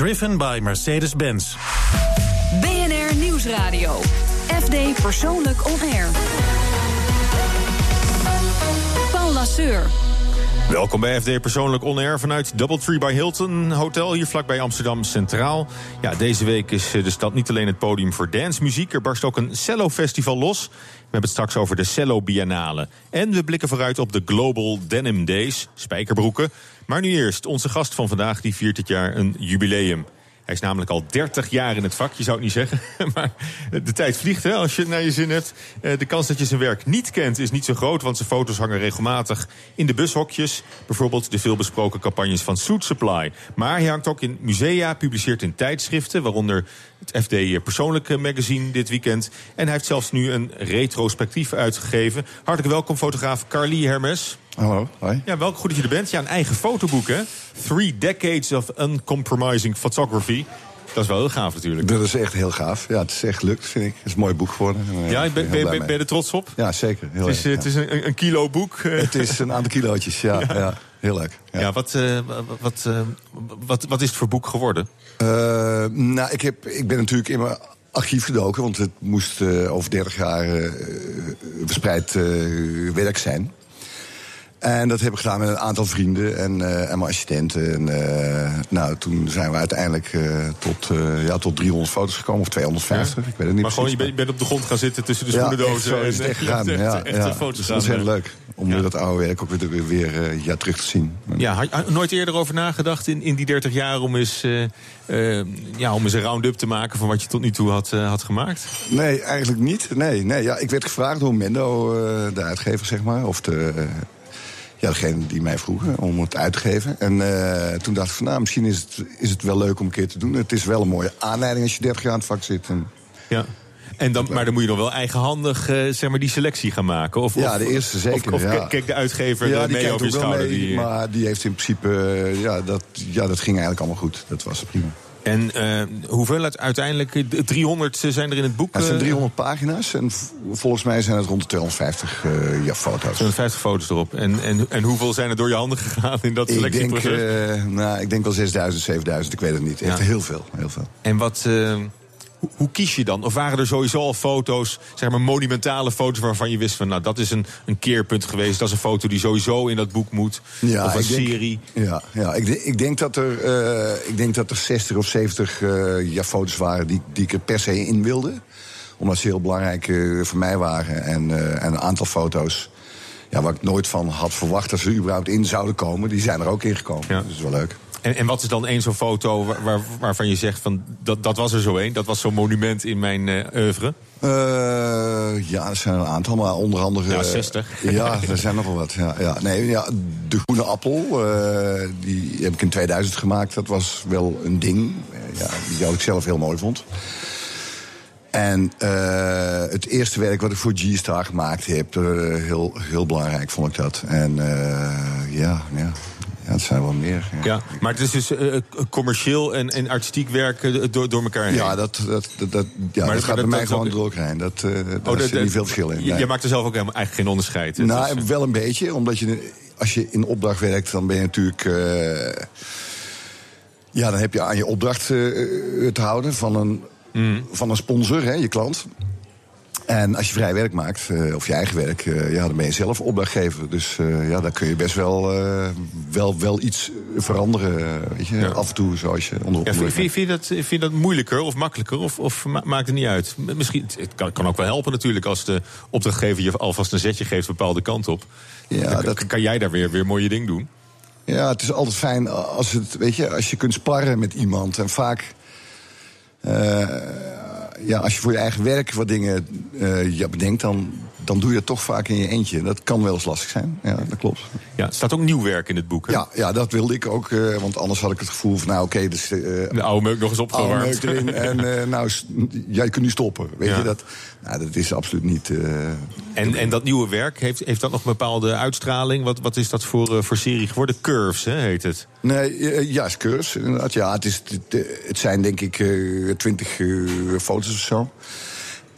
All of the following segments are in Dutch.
Driven by Mercedes-Benz. BNR Nieuwsradio. FD Persoonlijk On Air. Paul Lasseur. Welkom bij FD Persoonlijk On Air vanuit Doubletree by Hilton Hotel hier vlakbij Amsterdam Centraal. Ja, deze week is eh, de stad niet alleen het podium voor dancemuziek. Er barst ook een cello-festival los. We hebben het straks over de Cello Biennale. En we blikken vooruit op de Global Denim Days, spijkerbroeken. Maar nu eerst, onze gast van vandaag die viert dit jaar een jubileum. Hij is namelijk al 30 jaar in het vak, je zou het niet zeggen. Maar de tijd vliegt hè, als je naar je zin hebt. Eh, de kans dat je zijn werk niet kent is niet zo groot... want zijn foto's hangen regelmatig in de bushokjes. Bijvoorbeeld de veelbesproken campagnes van Suit Supply. Maar hij hangt ook in musea, publiceert in tijdschriften... waaronder het FD Persoonlijke Magazine dit weekend. En hij heeft zelfs nu een retrospectief uitgegeven. Hartelijk welkom, fotograaf Carly Hermes. Hallo, hoi. Ja, welk goed dat je er bent. Ja, een eigen fotoboek, hè? Three Decades of Uncompromising Photography. Dat is wel heel gaaf natuurlijk. Dat is echt heel gaaf. Ja, het is echt gelukt, vind ik. Het is een mooi boek geworden. Ja, ben, ben, ben, ben je er trots op? Ja, zeker. Heel het is, erg, het is een, een kilo boek. Het is een aantal kilootjes, ja. ja. ja heel leuk. Ja, ja wat, uh, wat, uh, wat, wat is het voor boek geworden? Uh, nou, ik, heb, ik ben natuurlijk in mijn archief gedoken, want het moest over 30 jaar verspreid werk zijn. En dat heb ik gedaan met een aantal vrienden en, uh, en mijn assistenten. En, uh, nou, toen zijn we uiteindelijk uh, tot, ja, tot 300 foto's gekomen, of 250, ja. ik weet het niet Maar gewoon, je bent, je bent, op de grond gaan zitten tussen de schoenendozen. Ja, zo is het echt gegaan. Echt, ja, echt ja. foto's dat is heel leuk, om ja. dat oude werk ook weer, weer ja, terug te zien. Ja, had je nooit eerder over nagedacht in, in die 30 jaar om eens, ja, om eens een round-up te maken van wat je tot nu toe had, had gemaakt? Nee, eigenlijk niet. Nee, nee, ja, ik werd gevraagd door Mendo, de uitgever, zeg maar, of de ja, degene die mij vroegen om het uit te geven. En uh, toen dacht ik van, nou, misschien is het, is het wel leuk om een keer te doen. Het is wel een mooie aanleiding als je 30 jaar aan het vak zit. En... Ja. En dan, maar dan moet je nog wel eigenhandig uh, zeg maar, die selectie gaan maken. Of, ja, de eerste zeker. Of, of ja. kijk de uitgever ja, die mee je schouder? Mee, die... Maar die heeft in principe, uh, ja dat, ja, dat ging eigenlijk allemaal goed. Dat was prima. En uh, hoeveel uiteindelijk? 300 zijn er in het boek? Het zijn 300 pagina's en volgens mij zijn het rond de 250 uh, ja, foto's. 250 foto's erop. En, en, en hoeveel zijn er door je handen gegaan in dat selectieproces? Ik denk, uh, nou, ik denk wel 6000, 7000, ik weet het niet. Echt ja. heel veel, heel veel. En wat... Hoe, hoe, kies je dan? Of waren er sowieso al foto's, zeg maar monumentale foto's waarvan je wist van, nou dat is een, een keerpunt geweest, dat is een foto die sowieso in dat boek moet? Ja, of een ik denk, serie? Ja, ja ik, ik, denk dat er, uh, ik denk dat er 60 of 70 uh, ja, foto's waren die, die ik er per se in wilde. Omdat ze heel belangrijk uh, voor mij waren. En, en een aantal foto's ja, waar ik nooit van had verwacht dat ze er überhaupt in zouden komen, die zijn er ook ingekomen. Ja. Dat is wel leuk. En, en wat is dan één zo'n foto waar, waar, waarvan je zegt van dat, dat was er zo één, dat was zo'n monument in mijn uh, oeuvre? Uh, ja, er zijn een aantal, maar onder andere. Ja, 60. ja, er zijn nog wel wat. Ja, ja. Nee, ja, de Groene Appel, uh, die heb ik in 2000 gemaakt. Dat was wel een ding. Ja, die ik zelf heel mooi vond. En uh, het eerste werk wat ik voor G-Star gemaakt heb, uh, heel, heel belangrijk vond ik dat. En uh, ja, ja. Ja, het zijn wel meer. Ja, ja maar het is dus uh, commercieel en, en artistiek werken door, door elkaar heen. Ja, dat, dat, dat, dat ja, maar dat, gaat bij mij gewoon door elkaar heen. Dat, uh, daar oh, zit niet veel verschil in. Je, nee. maakt er zelf ook helemaal eigenlijk geen onderscheid. Nou, dus, wel een beetje. Omdat je, als je in opdracht werkt, dan ben je natuurlijk... Uh, ja, dan heb je aan je opdracht te houden van een, mm. van een sponsor, hè, je klant. En als je vrij werk maakt, uh, of je eigen werk, uh, ja, dan ben je zelf opdrachtgever. Dus uh, ja, dan kun je best wel, wel, wel iets veranderen. Weet je, ja. af en toe zoals je onder ja, vind, vind, je dat, vind je dat moeilijker of makkelijker? Of, of maakt het niet uit? Misschien, het kan, kan ook wel helpen natuurlijk als de opdrachtgever je alvast een zetje geeft een bepaalde kant op. Ja, dan dat... kan jij daar weer, weer mooie ding doen. Ja, het is altijd fijn als, het, weet je, als je kunt sparren met iemand. En vaak ja, als je voor je eigen werk wat dingen uh, ja, bedenkt, dan, dan doe je het toch vaak in je eentje. Dat kan wel eens lastig zijn. Ja, dat klopt. Ja, er staat ook nieuw werk in het boek. Hè? Ja, ja, dat wilde ik ook. Uh, want anders had ik het gevoel van, nou oké, okay, dus, uh, de oude meuk nog eens opgewarmd. Oude meuk erin en nou, jij kunt nu stoppen. Weet ja. je dat? Nou, dat is absoluut niet. en, en dat nieuwe werk, heeft, heeft dat nog een bepaalde uitstraling? Wat, wat is dat voor, voor serie geworden? Curves, hè, heet het? Nee, ja, is Curves. Inderdaad. Ja, het, is, het, het zijn denk ik twintig foto's of zo.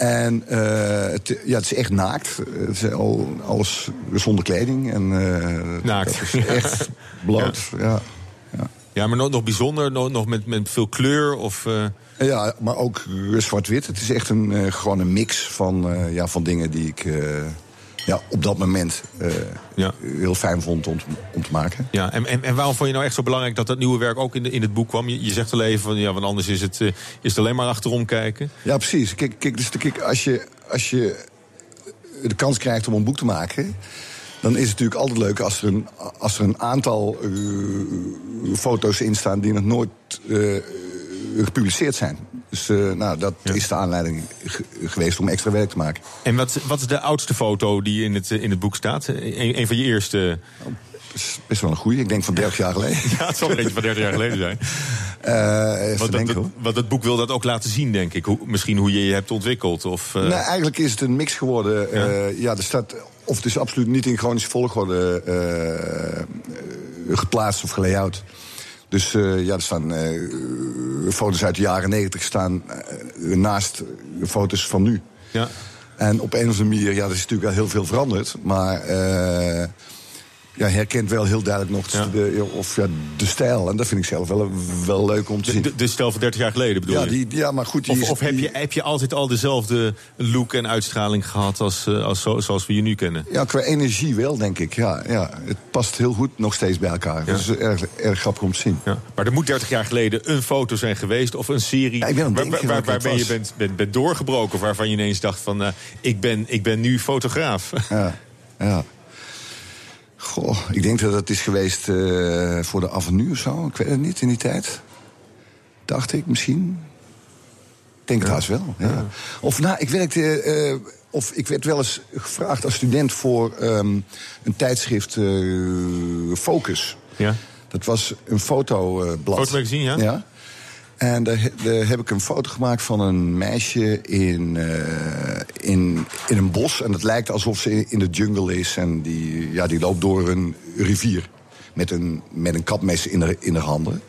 En uh, het, ja, het is echt naakt. Het is al, alles zonder kleding. En, uh, naakt. Dat is echt bloot. Ja. Ja. Ja, maar nog, nog bijzonder, nog, nog met, met veel kleur of... Uh... Ja, maar ook zwart-wit. Het is echt een, gewoon een mix van, ja, van dingen die ik ja, op dat moment ja. heel fijn vond om, om te maken. Ja, en, en, en waarom vond je nou echt zo belangrijk dat dat nieuwe werk ook in, de, in het boek kwam? Je, je zegt wel even, van, ja, want anders is het, is het alleen maar achterom kijken. Ja, precies. Kijk, kijk, dus, kijk als, je, als je de kans krijgt om een boek te maken dan is het natuurlijk altijd leuk als er een, als er een aantal uh, foto's in staan die nog nooit gepubliceerd zijn. Dus uh, nou, dat ja. is de aanleiding geweest om extra werk te maken. En wat, wat is de oudste foto die in het, in het boek staat? Een, een van je eerste. Oh, is best wel een goeie. Ik denk van 30 jaar geleden. Ja, het zal een beetje van 30 jaar geleden zijn. Uh, want, dat, want het boek wil dat ook laten zien, denk ik. Hoe, misschien hoe je je hebt ontwikkeld. Of, uh... Nee, eigenlijk is het een mix geworden. Ja, ja er staat of het is absoluut niet in chronische volgorde geplaatst of gelayout. Dus uh, ja, er staan uh, foto's uit de jaren negentig staan naast foto's van nu. Ja. En op een of andere manier, ja, er is natuurlijk wel heel veel veranderd. Maar ja, herkent wel heel duidelijk nog ja. De, of, ja, de stijl. En dat vind ik zelf wel, wel leuk om te zien. De, de stijl van 30 jaar geleden bedoel ja, je? Die, ja, maar goed. of is, of heb, je, heb je altijd al dezelfde look en uitstraling gehad als, als zo, zoals we je nu kennen? Ja, qua energie wel, denk ik. Ja, ja, het past heel goed nog steeds bij elkaar. Dat is erg, erg grappig om te zien. Ja. Maar er moet 30 jaar geleden een foto zijn geweest of een serie... Ik ben waar, waar, waar, waarbij je bent, bent, bent doorgebroken. Waarvan je ineens dacht van, uh, ik, ben, ik ben nu fotograaf. Ja, ja. Goh, ik denk dat het is geweest uh, voor de avenue of zo. Ik weet het niet in die tijd. Dacht ik misschien. Ik denk ja. het wel. Ja. Ja. Of nou, ik werkte. Uh, of ik werd wel eens gevraagd als student voor um, een tijdschrift uh, Focus. Ja. Dat was een fotoblad. Fotomagazine, ja? Ja. En daar, daar, heb ik een foto gemaakt van een meisje in, uh, in, in een bos. En het lijkt alsof ze in de jungle is. En die, ja, die loopt door een rivier. Met een, met een kapmes in haar, in haar handen.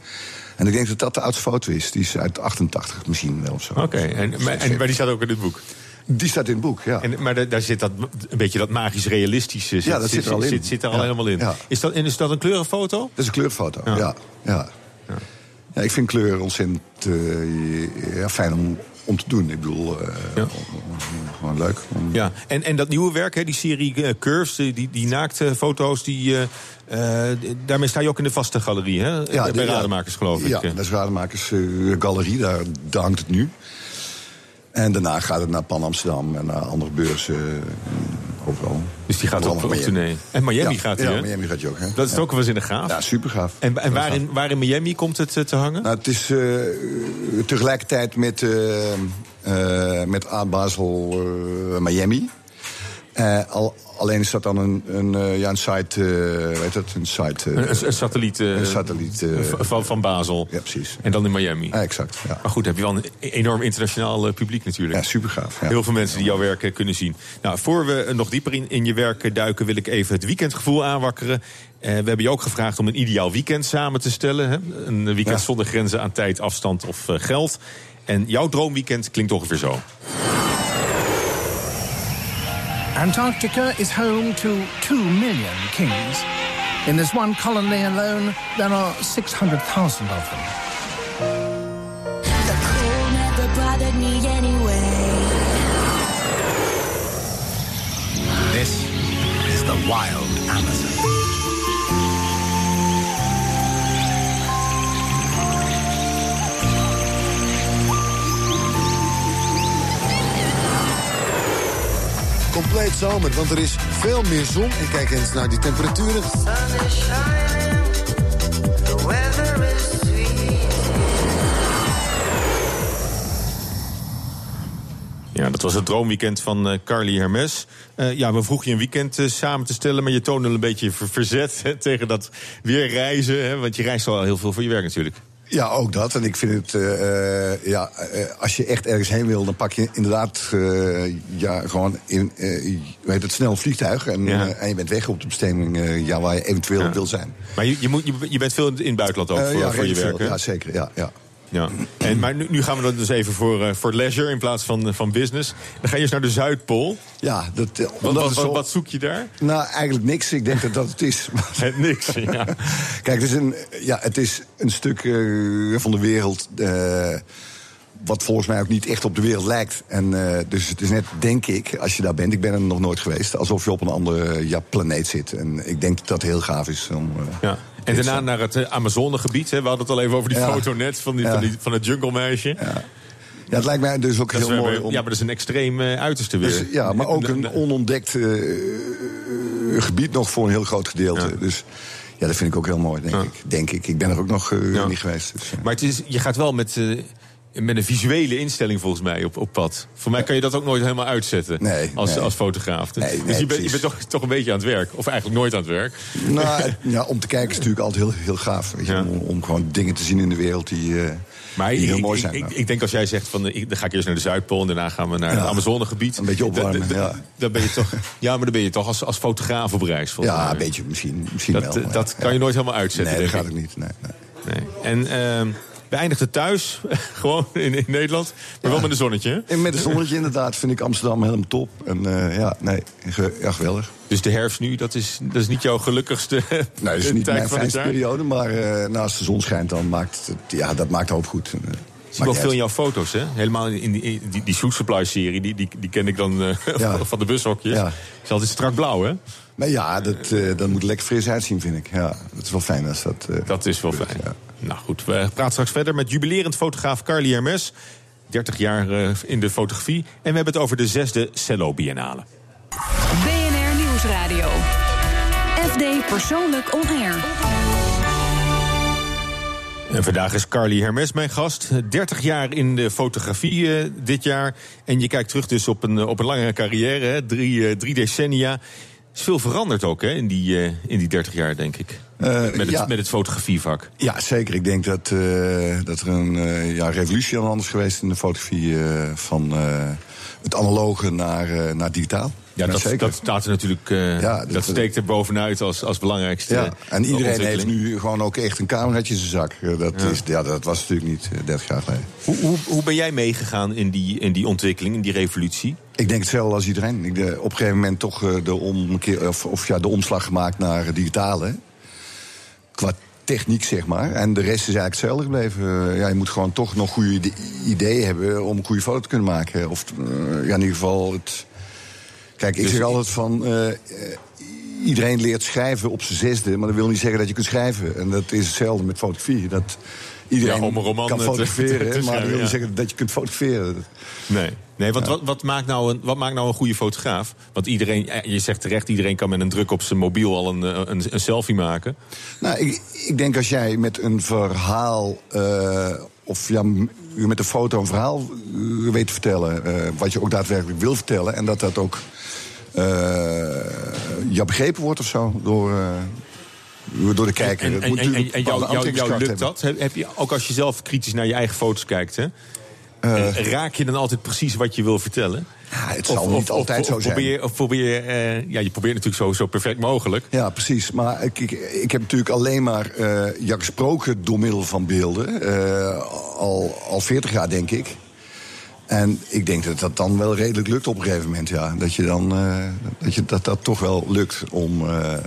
En ik denk dat dat de oudste foto is. Die is uit 88 misschien wel of zo. Oké, okay. en, maar, en, maar die staat ook in het boek? Die staat in het boek, ja. En, maar daar zit dat, een beetje dat magisch-realistische ja, dat zit, zit er al in. Zit, zit er al ja. helemaal in. Ja. Is, dat, en is dat een kleurenfoto? Dat is een kleurfoto, ja. ja. Ja. Ik vind kleur ontzettend uh, ja, fijn om, om te doen. Ik bedoel, uh, ja. gewoon leuk. Ja, en, en dat nieuwe werk, hè, die serie uh, Curves, die, die naakte foto's, die, daarmee sta je ook in de vaste galerie, hè? Ja, bij Rademakers, geloof ik. Ja, dat is Rademakers Galerie, daar, daar hangt het nu. En daarna gaat het naar Pan Amsterdam en naar andere beurzen. Overal. Dus die gaat op, op tournee. En Miami ja, gaat hij, Ja? Miami gaat je ook, hè? Dat is ja. ook wel eens in de gaaf. Ja, super gaaf. En, en waar, in, waar in Miami komt het uh, te hangen? Nou, het is uh, tegelijkertijd met, uh, met Basel Miami. Al, alleen is dat dan een, een, ja, een site, weet het, een site... een, een, satelliet, een satelliet van, van Basel. Ja, precies. En dan in Miami. Ja, exact. Ja. Maar goed, heb je wel een enorm internationaal publiek natuurlijk. Ja, super gaaf. Ja. Heel veel mensen die jouw werk kunnen zien. Nou, voor we nog dieper in, in je werk duiken, wil ik even het weekendgevoel aanwakkeren. We hebben je ook gevraagd om een ideaal weekend samen te stellen. Hè? Een weekend zonder grenzen aan tijd, afstand of geld. En jouw droomweekend klinkt ongeveer zo. Antarctica is home to 2 million kings. In this one colony alone, there are 600,000 of them. The cold never bothered me anyway. This is the wild Amazon. Compleet zomer, want er is veel meer zon. En kijk eens naar die temperaturen. Ja, dat was het droomweekend van uh, Carly Hermes. Uh, ja, we vroegen je een weekend uh, samen te stellen, maar je toonde een beetje verzet tegen dat weer reizen. Hè, want je reist al heel veel voor je werk natuurlijk. Ja, ook dat. En ik vind het, uh, ja, uh, als je echt ergens heen wil, dan pak je inderdaad uh, ja, gewoon in, weet het, snel vliegtuig. En, ja. en je bent weg op de bestemming ja, waar je eventueel ja. wil zijn. Maar je, je, moet, je, je bent veel in het buitenland ook voor, ja, voor je werk. Veel, ja, zeker. Ja, ja. Ja. En, maar nu, nu gaan we dan dus even voor, eh, voor leisure in plaats van, eh, van business. Dan ga je eens naar de Zuidpool. Ja, dat, eh, Wat, zo- wat zoek je daar? Nou, eigenlijk niks. Ik denk dat dat het is. Het niks, ja. Kijk, het is een, ja, het is een stuk eh, van de wereld. eh, wat volgens mij ook niet echt op de wereld lijkt. En, eh, dus het is net, denk ik, als je daar bent, ik ben er nog nooit geweest, alsof je op een andere ja, planeet zit. En ik denk dat dat heel gaaf is. Om, eh, Ja. En daarna naar het eh, Amazonegebied. Hè. We hadden het al even over die Ja. foto net van, die, Ja. van, die, van het junglemeisje. ja, het lijkt mij dus ook Dat heel mooi. Om, Ja, maar dat is een extreem eh, uiterste weer. dus, ja, maar ook een onontdekt eh, gebied nog voor een heel groot gedeelte. Ja. Dus ja, dat vind ik ook heel mooi, denk Ja. ik. Denk ik. Ik ben er ook nog Ja. niet geweest. Dus. Maar het is, je gaat wel met, met een visuele instelling volgens mij op, op pad. Voor mij kan je dat ook nooit helemaal uitzetten Nee, als, nee. als fotograaf. Dus, Nee, dus je, bent, je bent toch, toch een beetje aan het werk. Of eigenlijk nooit aan het werk. Nou, ja, om te kijken is natuurlijk altijd heel, heel gaaf. Weet je, Ja. om, om gewoon dingen te zien in de wereld die, eh, Maar die heel ik, mooi zijn. Ik, ik, denk als jij zegt van eh, ik, dan ga ik eerst naar de Zuidpool en daarna gaan we naar Ja. het Amazonegebied. Een beetje opwarmen, Dan- dan- ja. Ben je toch, ja, maar dan ben je toch als, als fotograaf op reis. volgens ja, mij. een beetje misschien, misschien Dat, wel. eh, dat ja. kan je nooit helemaal uitzetten. Nee, dat gaat ik. ook niet. Nee, nee. Nee. En ehm we eindigden thuis, gewoon in, in Nederland. Maar wel met een zonnetje. En met het zonnetje inderdaad vind ik Amsterdam helemaal top. En eh, ja, nee, ja, geweldig. Dus de herfst nu, dat is, dat is niet jouw gelukkigste Nee, dat is niet tijd mijn van het fijnste jaar. periode. Maar eh, als de zon schijnt, dan maakt het, ja, dat maakt hoop goed. Zie wel veel in jouw foto's, hè? Helemaal in die, in die, die Shoot Supply serie, die, die, die ken ik dan eh, Ja. van de bushokjes. Ja. Het is altijd strak blauw, hè? Maar ja, dat, eh, dat moet er lekker fris uitzien, vind ik. Ja, dat is wel fijn als dat... eh, Dat is wel gebeurt, fijn. ja. Nou goed, we praten straks verder met jubilerend fotograaf Carly Hermes. 30 jaar eh, in de fotografie. En we hebben het over de zesde Cello Biennale. BNR Nieuwsradio. FD Persoonlijk On Air. En vandaag is Carly Hermes mijn gast. 30 jaar in de fotografie eh, dit jaar. En je kijkt terug dus op een, eh, op een lange carrière, hè? Drie, eh, drie decennia. is veel veranderd ook hè, in, die, in die 30 jaar, denk ik. Met, het, ja. met het fotografievak. Ja, zeker. Ik denk dat, dat er een ja, revolutie aan de hand is geweest in de fotografie. van het analoge naar, naar digitaal. Ja, dat, staat er natuurlijk. eh, Ja, dat, dat- steekt er bovenuit als, als belangrijkste. ja, en iedereen heeft nu gewoon ook echt een cameraatje in zijn zak. Eh, Dat, Ja. Is, ja, dat was natuurlijk niet eh, 30 jaar geleden. Hoe, hoe, hoe ben jij meegegaan in die, in die ontwikkeling, in die revolutie? Ik denk hetzelfde als iedereen. Ik, de, op een gegeven moment toch eh, de, omkeer, of, of ja, de omslag gemaakt naar digitale. Qua techniek, zeg maar. En de rest is eigenlijk hetzelfde gebleven. Eh, ja, je moet gewoon toch nog goede ide- ideeën hebben om een goede foto te kunnen maken. Of eh, ja, in ieder geval het. Kijk, ik Dus zeg altijd van. eh, eh, iedereen leert schrijven op zijn zesde, maar dat wil niet zeggen dat je kunt schrijven. En dat is hetzelfde met fotografie. Dat iedereen Ja, om een roman kan te- fotograferen, te maar dat wil ja. niet zeggen dat je kunt fotograferen. Nee. Nee, want wat, wat, maakt nou een, wat maakt nou een goede fotograaf? Want iedereen, eh, je zegt terecht, iedereen kan met een druk op zijn mobiel al een, een, een selfie maken. Nou, ik, ik denk als jij met een verhaal. of ja, met een foto een verhaal weet te vertellen. wat je ook daadwerkelijk wil vertellen. En dat dat ook. Eh, ja, begrepen wordt of zo. Door, eh, door de kijker. En, jou, lukt hebben. dat? Heb, je, ook als je zelf kritisch naar je eigen foto's kijkt, hè? Eh, raak je dan altijd precies wat je wil vertellen? Ja, het zal niet altijd zo zijn. Probeer, of probeer je, ja, je probeert natuurlijk zo, zo perfect mogelijk. Ja, precies. Maar ik, ik, ik heb natuurlijk alleen maar ja, gesproken door middel van beelden. al, al 40 jaar, denk ik. En ik denk dat dat dan wel redelijk lukt op een gegeven moment, ja. Dat je dan, eh, dat, je, dat dat toch wel lukt om... eh, eh,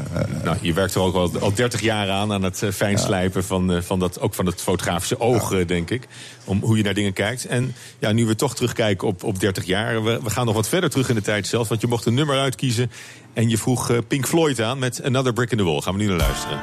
Nou, je werkt er ook al, al 30 jaar aan, aan het fijnslijpen van, eh, van dat, ook van het fotografische oog, denk ik. Om hoe je naar dingen kijkt. En ja, nu we toch terugkijken op, op 30 jaar, we, we gaan nog wat verder terug in de tijd zelf. Want je mocht een nummer uitkiezen en je vroeg Pink Floyd aan met Another Brick in the Wall. Gaan we nu naar luisteren.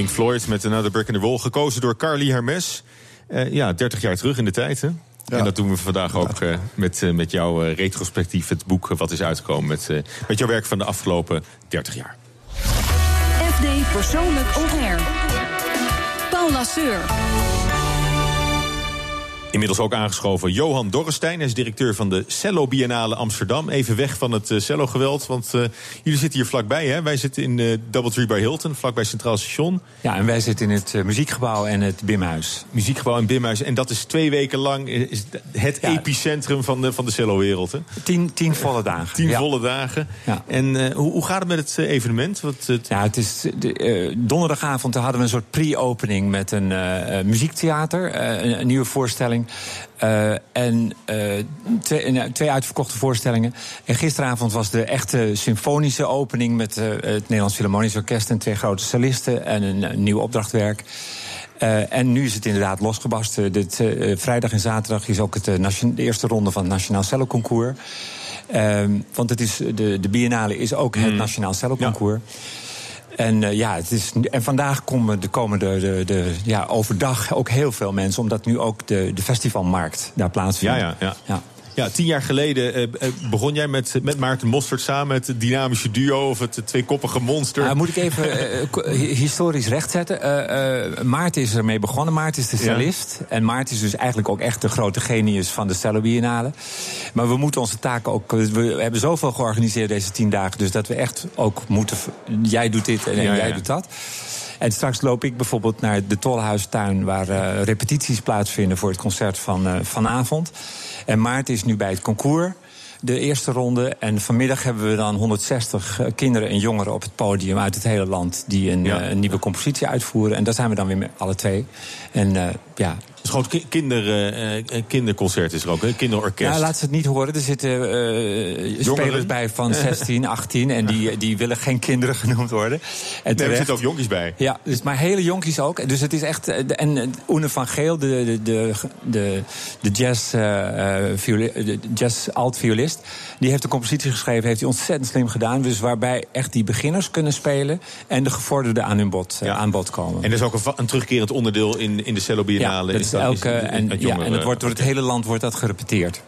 Pink Floyd met Another Brick in the Wall. Gekozen door Carly Hermes. Eh, ja, 30 jaar terug in de tijd, hè? En dat doen we vandaag ook eh, met, eh, met jouw eh, retrospectief. Het boek wat is uitgekomen met, eh, met jouw werk van de afgelopen 30 jaar. FD Persoonlijk On Air. Paul Lasseur. Inmiddels ook aangeschoven Johan Dorrestein. Hij is directeur van de Cello Biennale Amsterdam. Even weg van het eh, cello-geweld, want eh, jullie zitten hier vlakbij. Hè? Wij zitten in eh Doubletree by Hilton, vlakbij Centraal Station. Ja, en wij zitten in het muziekgebouw en het Bimhuis. Muziekgebouw in Bimhuis. En dat is twee weken lang is het Ja. epicentrum van de, van de cello-wereld. hè? Tien, tien volle dagen. Tien Ja. volle dagen. Ja. En hoe, hoe gaat het met het evenement? Wat, het, Ja, het is de, donderdagavond hadden we een soort pre-opening met een muziektheater, een, een nieuwe voorstelling. Eh, en eh, twee, nou, twee uitverkochte voorstellingen. En gisteravond was de echte symfonische opening met eh, het Nederlands Philharmonisch Orkest en twee grote solisten en een, nieuw opdrachtwerk. En nu is het inderdaad losgebast. Dit, vrijdag en zaterdag is ook het, de eerste ronde van het Nationaal Cello Concours. Ehm, want het is, de, de Biennale is ook het Nationaal Cello Concours. En, eh, ja, het is, en vandaag komen de komende de, de, ja, overdag ook heel veel mensen, omdat nu ook de, de festivalmarkt daar plaatsvindt. Ja, ja, ja. Ja. Ja, tien jaar geleden eh, eh, begon jij met, met Maarten Mostert samen... het dynamische duo of het tweekoppige monster. Nou, moet ik even eh, historisch rechtzetten. Maarten is ermee begonnen. Maarten is de Ja. cellist. En Maarten is dus eigenlijk ook echt de grote genius van de Cello Biennale. Maar we moeten onze taken ook... We hebben zoveel georganiseerd deze tien dagen... dus dat we echt ook moeten... Jij doet dit en, en Ja, jij ja. doet dat. En straks loop ik bijvoorbeeld naar de Tolhuistuin... waar eh, repetities plaatsvinden voor het concert van eh, vanavond. En Maarten is nu bij het concours de eerste ronde. En vanmiddag hebben we dan 160 eh, kinderen en jongeren op het podium uit het hele land. die een, Ja. een nieuwe compositie uitvoeren. En daar zijn we dan weer met alle twee. En ja. Het is gewoon ki- kinder, eh, eh, kinderconcert is er ook, hè? kinderorkest. Ja, laat ze het niet horen. Er zitten eh, spelers bij van 16, 18. En die, die willen geen kinderen genoemd worden. En nee, er zitten ook jonkies bij. Ja, dus, maar hele jonkies ook. Dus het is echt. En Oene van Geel, de, de, de, de, jazz, de jazz alt-violist, die heeft een compositie geschreven. Heeft hij ontzettend slim gedaan. Dus waarbij echt die beginners kunnen spelen. en de gevorderden aan hun bod, Ja. aan bod komen. En dat is ook een, een terugkerend onderdeel in, in de Cello Biennale. ja, dat- elke, en, het ja, en het wordt door het hele land wordt dat gerepeteerd.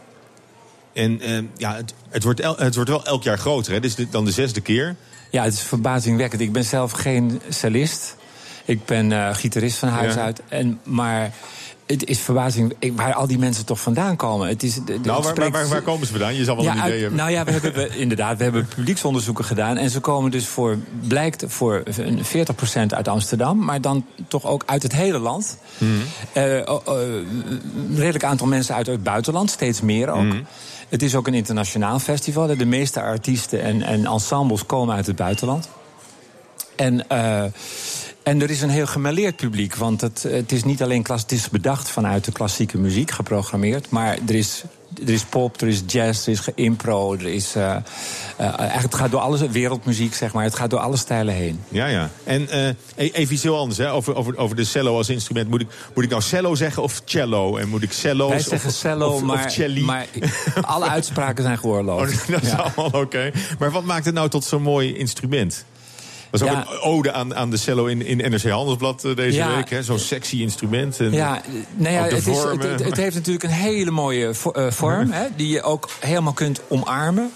En eh, ja, het, het, wordt el- het wordt wel elk jaar groter. Hè? Dit is dan de zesde keer. Ja, het is verbazingwekkend. Ik ben zelf geen cellist. Ik ben eh, gitarist van huis Ja. uit. En, maar het is verbazing waar al die mensen toch vandaan komen. Het is, de, Nou, waar, waar, waar, komen ze vandaan? Je zal wel ja, een idee uit- hebben. nou ja, we hebben we, inderdaad, we hebben publieksonderzoeken gedaan. En ze komen dus voor, blijkt voor een 40% uit Amsterdam, maar dan toch ook uit het hele land. Mhm. Eh, oh, oh, een redelijk aantal mensen uit het buitenland, steeds meer ook. Mhm. Het is ook een internationaal festival. De meeste artiesten en, en ensembles komen uit het buitenland. En, eh, en er is een heel gemêleerd publiek. Want het, het is niet alleen klas, het is bedacht vanuit de klassieke muziek geprogrammeerd. Maar er is, er is pop, er is jazz, er is impro, er is. eh, eigenlijk het gaat door alles, wereldmuziek zeg maar. Het gaat door alle stijlen heen. Ja, ja. En eh, e- even iets heel anders hè? Over, over, over de cello als instrument. Moet ik, moet ik nou cello zeggen of cello? En moet ik cello's Wij of, zeggen cello, of, of maar, maar alle uitspraken zijn Oh, geoorloofd. dat is Ja. allemaal oké. Maar wat maakt het nou tot zo'n mooi instrument? Dat is ook Ja. een ode aan, aan de cello in, in NRC Handelsblad eh, deze Ja. week. hè? Zo'n sexy instrument. En Ja, nou ja het, is, het, het- het heeft natuurlijk een hele mooie eh, vorm, hè, die je ook helemaal kunt omarmen.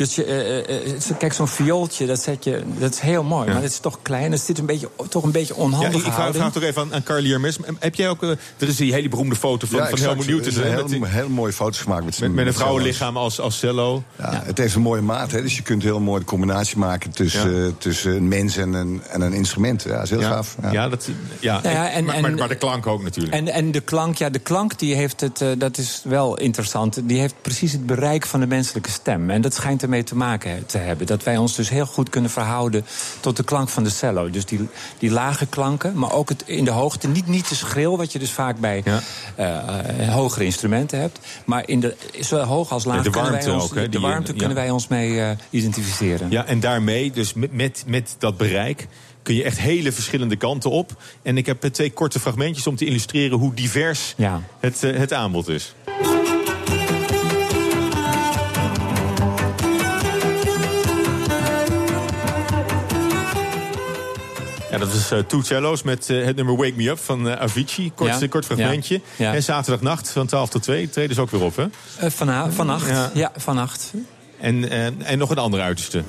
Dus je, eh, eh, eh, kijk, zo'n viooltje, dat, zet je, dat is heel mooi. Maar het is toch klein, het zit een beetje, toch een beetje Ja, onhandig ik, ik vraag, vraag toch even aan, aan Carly Hermes. Heb jij ook... eh, er is die hele beroemde foto van, van. Helmut Newton. Er heel, die- hele mooie foto's gemaakt met, met, met een vrouwenlichaam als, als cello. Ja, Het heeft een mooie maat, hè, dus je kunt heel mooi de combinatie maken tussen, Ja. eh, tussen een mens en een, en een instrument. Ja, dat is heel Ja, gaaf. Ja. ja, dat, ja, Nou ja, en- maar, maar, maar de klank ook natuurlijk. En, en de klank, ja, de klank die heeft het, dat is wel interessant. Die heeft precies het bereik van de menselijke stem. En dat schijnt ermee te maken te hebben. Dat wij ons dus heel goed kunnen verhouden tot de klank van de cello. Dus die, die lage klanken, maar ook het in de hoogte. Niet, niet te schril, wat je dus vaak bij Ja. eh, eh, hogere instrumenten hebt. Maar in de, zowel hoog als laag Ja, de kunnen wij warmte ons, ook, hè, de die- warmte ja. kunnen wij ons mee eh, identificeren. Ja, en daarmee, dus met, met, met dat bereik, kun je echt hele verschillende kanten op. En ik heb eh, twee korte fragmentjes om te illustreren hoe divers Ja. het, eh, het aanbod is. Dat was eh, Two Cellos met eh, het nummer Wake Me Up van eh, Avicii. Kort, kort fragmentje. En zaterdagnacht van 12 tot 2 treden ze ook weer op, hè? Vanha- vannacht, Ja. vannacht. En, en nog een andere uiterste.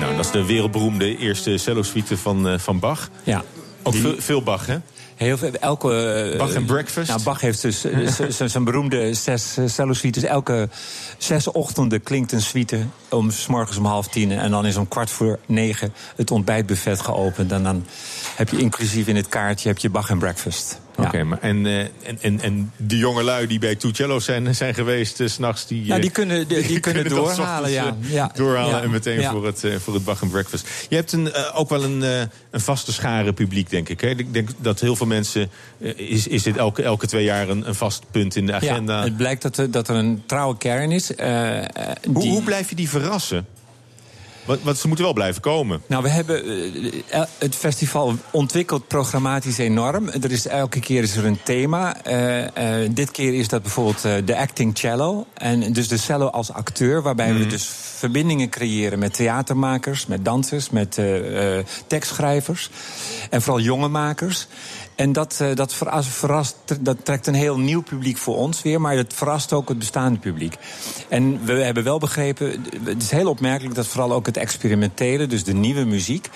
Nou, dat is de wereldberoemde eerste cello-suite van, van Bach. Ja. Ook Die- veel, veel Bach, hè? Heel veel, elke, eh, Bach and Breakfast. Nou, Bach heeft dus eh, zijn beroemde zes eh, cello-suites. Elke zes ochtenden klinkt een suite om s morgens om half tien. En dan is om kwart voor negen het ontbijtbuffet geopend. En dan heb je inclusief in het kaartje heb je Bach and Breakfast. Ja. Oké, maar en, eh, en, en, en de jonge lui die bij Two Cellos zijn, zijn geweest, eh, s s'nachts, die, Nou, eh, die kunnen, die, die kunnen doorhalen, ja. eh, ja. doorhalen Ja. en meteen Ja. voor, het, eh, voor het Bach and Breakfast. Je hebt een, eh, ook wel een, eh, een vaste schare publiek, denk ik. Hè? Ik denk dat heel veel mensen... eh, is, is dit elke, elke twee jaar een, een vast punt in de agenda? Ja, het blijkt dat er, dat er een trouwe kern is. eh, eh, hoe, hoe blijf je die verrassen? Want, ze moeten wel blijven komen. Nou, we hebben eh, het festival ontwikkeld programmatisch enorm. Er is elke keer is er een thema. Eh, eh, dit keer is dat bijvoorbeeld de acting cello. En dus de cello als acteur, waarbij we dus verbindingen creëren met theatermakers, met dansers, met eh, eh, tekstschrijvers. En vooral jonge makers. En dat, eh, dat verras- verrast, dat trekt een heel nieuw publiek voor ons weer, maar het verrast ook het bestaande publiek. En we hebben wel begrepen, het is heel opmerkelijk dat vooral ook het experimentele, dus de nieuwe muziek,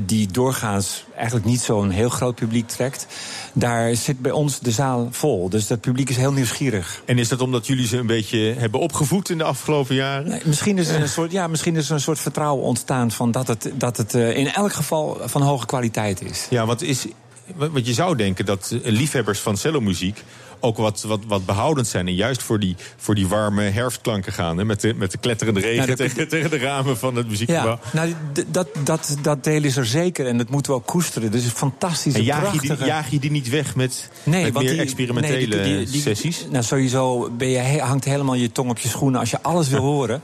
die doorgaans eigenlijk niet zo'n heel groot publiek trekt, daar zit bij ons de zaal vol. Dus dat publiek is heel nieuwsgierig. En is dat omdat jullie ze een beetje hebben opgevoed in de afgelopen jaren? Nee, Misschien is er een soort, ja, misschien is er een soort vertrouwen ontstaan van dat het, dat het eh, in elk geval van hoge kwaliteit is. Ja, want is, want je zou denken dat eh, liefhebbers van cellomuziek ook wat, wat, wat behoudend zijn. En juist voor die, voor die warme herfstklanken gaan. Hè, met, de, met de kletterende regen Nou, tegen, tegen de ramen van het muziekgebouw. Ja, nou, dat, dat, dat deel is er zeker en dat moeten we ook koesteren. Dus het is fantastisch. En jaag je, die, jaag je die niet weg met, met meer die- experimentele nee, die- die- die- sessies? Nou, sowieso ben je, hangt helemaal je tong op je schoenen als je alles wil horen.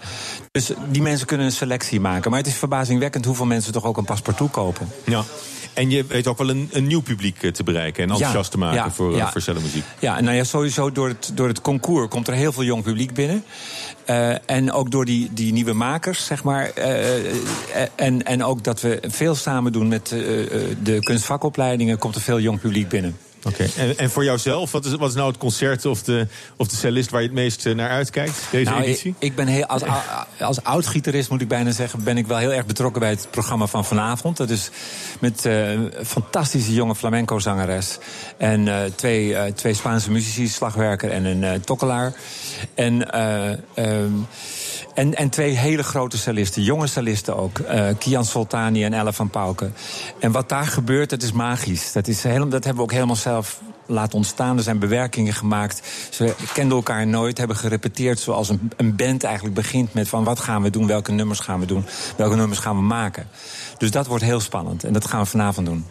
Dus die mensen kunnen een selectie maken. Maar het is verbazingwekkend hoeveel mensen toch ook een paspartout kopen. Ja. En je weet ook wel een, een nieuw publiek eh, te bereiken en enthousiast te maken voor, eh, ja. voor cellomuziek. Ja, nou ja, sowieso door het, door het concours komt er heel veel jong publiek binnen. Eh, en ook door die, die nieuwe makers, zeg maar. en, en ook dat we veel samen doen met de kunstvakopleidingen, komt er veel jong publiek binnen. Oké. En, en voor jouzelf, wat is, wat is nou het concert of de, of de cellist waar je het meest eh, naar uitkijkt deze Nou, editie? ik, ik ben heel, als, als oud-gitarist moet ik bijna zeggen, ben ik wel heel erg betrokken bij het programma van vanavond. Dat is met eh, een fantastische jonge flamenco-zangeres. En eh, twee, twee Spaanse muzici, slagwerker en een tokkelaar. En, eh, ehm, en, en twee hele grote cellisten, jonge cellisten ook. eh, Kian Soltani en Ella van Pauken. En wat daar gebeurt, dat is magisch. Dat, is hebben we ook helemaal zelf laten ontstaan. Er zijn bewerkingen gemaakt. Ze kenden elkaar nooit, hebben gerepeteerd zoals een, een band eigenlijk begint met van wat gaan we doen, welke nummers gaan we doen, welke nummers gaan we maken. Dus dat wordt heel spannend en dat gaan we vanavond doen.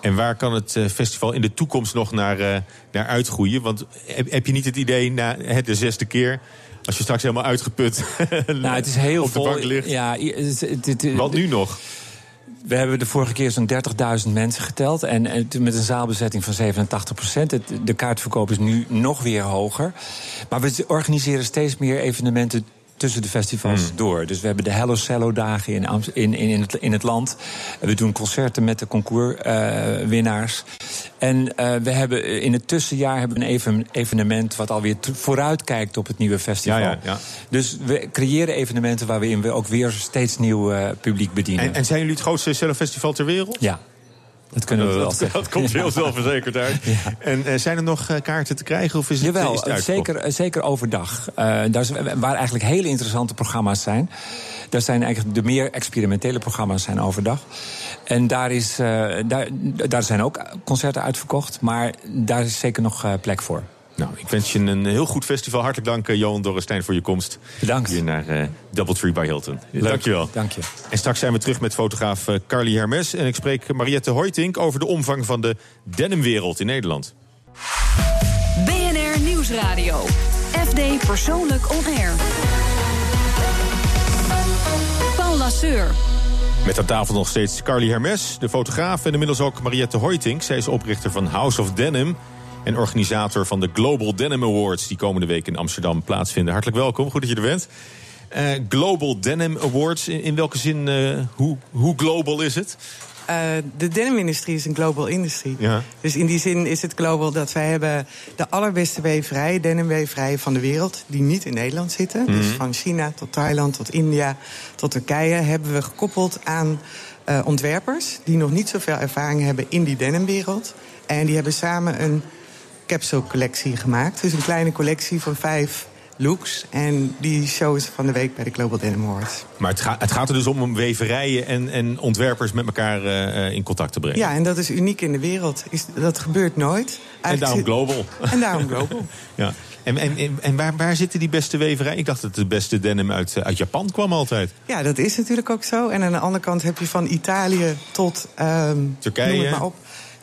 En waar kan het eh, festival in de toekomst nog naar, eh, naar uitgroeien? Want heb, je niet het idee na de zesde keer... als je straks helemaal uitgeput Nou, het is heel op de vol. bank ligt... Ja, het- het- het- Wat nu nog? We hebben de vorige keer zo'n 30.000 mensen geteld. En, en met een zaalbezetting van 87 procent. De kaartverkoop is nu nog weer hoger. Maar we organiseren steeds meer evenementen tussen de festivals door. Dus we hebben de Hello Cello dagen in, in, in, in, het, in het land. We doen concerten met de concours-winnaars. en eh, we hebben in het tussenjaar hebben we een even- evenement... wat alweer vooruitkijkt op het nieuwe festival. Ja, ja, ja. Dus we creëren evenementen waarin we ook weer steeds nieuw eh, publiek bedienen. En, en zijn jullie het grootste cellofestival ter wereld? Ja, dat kunnen we wel dat, zeggen. dat komt heel zelfverzekerd uit. En eh, zijn er nog eh, kaarten te krijgen? Of is het, Jawel, is het eh, zeker, zeker overdag. Daar is, waar eigenlijk hele interessante programma's zijn. Daar zijn eigenlijk de meer experimentele programma's zijn overdag. En daar, is, daar, daar zijn ook concerten uitverkocht. Maar daar is zeker nog plek voor. Nou, ik wens je een heel goed festival. Hartelijk dank, eh, Johan Dorrestein, voor je komst. Bedankt. Hier naar eh Doubletree by Hilton. Dankjewel. Dank je. En straks zijn we terug met fotograaf eh, Carly Hermes. En ik spreek Mariette Hoytink over de omvang van de denimwereld in Nederland. BNR Nieuwsradio. FD Persoonlijk On Air. Paul Lasseur. Met aan tafel nog steeds Carly Hermes, de fotograaf... en inmiddels ook Mariette Hoytink. Zij is oprichter van House of Denim. En organisator van de Global Denim Awards... die komende week in Amsterdam plaatsvinden. Hartelijk welkom, goed dat je er bent. Eh, Global Denim Awards, in, in welke zin, eh, hoe, hoe global is het? Uh, de denimindustrie is een global industrie. Ja. Dus in die zin is het global dat wij hebben de allerbeste weverij, denimweverij van de wereld, die niet in Nederland zitten. Mhm. Dus van China tot Thailand, tot India, tot Turkije, hebben we gekoppeld aan uh, ontwerpers die nog niet zoveel ervaring hebben in die denimwereld. En die hebben samen een capsule collectie gemaakt. Dus een kleine collectie van vijf looks. En die show is van de week bij de Global Denim Awards. Maar het, gaat het gaat er dus om om weverijen en, en ontwerpers met elkaar uh, in contact te brengen. Ja, en dat is uniek in de wereld. Is, dat gebeurt nooit. Eigenlijk en daarom global. En daarom global. ja. En, en, en waar, waar, zitten die beste weverijen? Ik dacht dat de beste denim uit, uit Japan kwam altijd. Ja, dat is natuurlijk ook zo. En aan de andere kant heb je van Italië tot um, Turkije. Noem het maar op.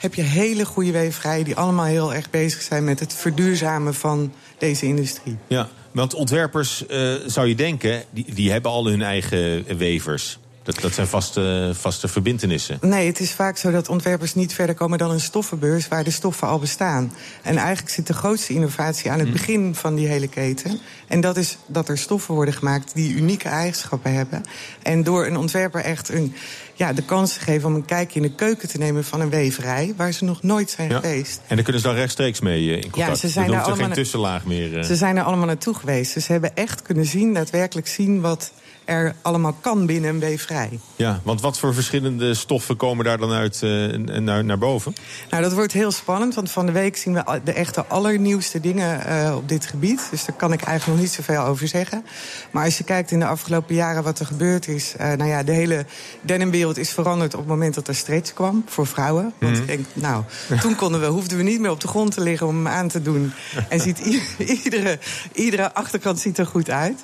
Heb je hele goede weverijen die allemaal heel erg bezig zijn met het verduurzamen van deze industrie. Ja, want ontwerpers, uh, zou je denken, die, die hebben al hun eigen wevers. Dat, dat zijn vaste, vaste verbindenissen. Nee, het is vaak zo dat ontwerpers niet verder komen dan een stoffenbeurs waar de stoffen al bestaan. En eigenlijk zit de grootste innovatie aan het Hm. begin van die hele keten. En dat is dat er stoffen worden gemaakt die unieke eigenschappen hebben. En door een ontwerper echt een, ja, de kans te geven om een kijkje in de keuken te nemen van een weverij waar ze nog nooit zijn Ja. geweest. En daar kunnen ze dan rechtstreeks mee uh, in contact. ze zijn daar er geen allemaal- tussenlaag meer. uh. Ze zijn er allemaal naartoe geweest. Dus ze hebben echt kunnen zien, daadwerkelijk zien wat er allemaal kan binnen een weverij. Ja, want wat voor verschillende stoffen komen daar dan uit uh, naar, naar boven? Nou, dat wordt heel spannend, want van de week zien we de echte allernieuwste dingen uh, op dit gebied. Dus daar kan ik eigenlijk nog niet zoveel over zeggen. Maar als je kijkt in de afgelopen jaren wat er gebeurd is... Uh, nou ja, de hele denimwereld is veranderd op het moment dat er stretch kwam voor vrouwen. Want Mhm. ik denk, nou, toen konden we, hoefden we niet meer op de grond te liggen om hem aan te doen. En ziet iedere, iedere achterkant ziet er goed uit.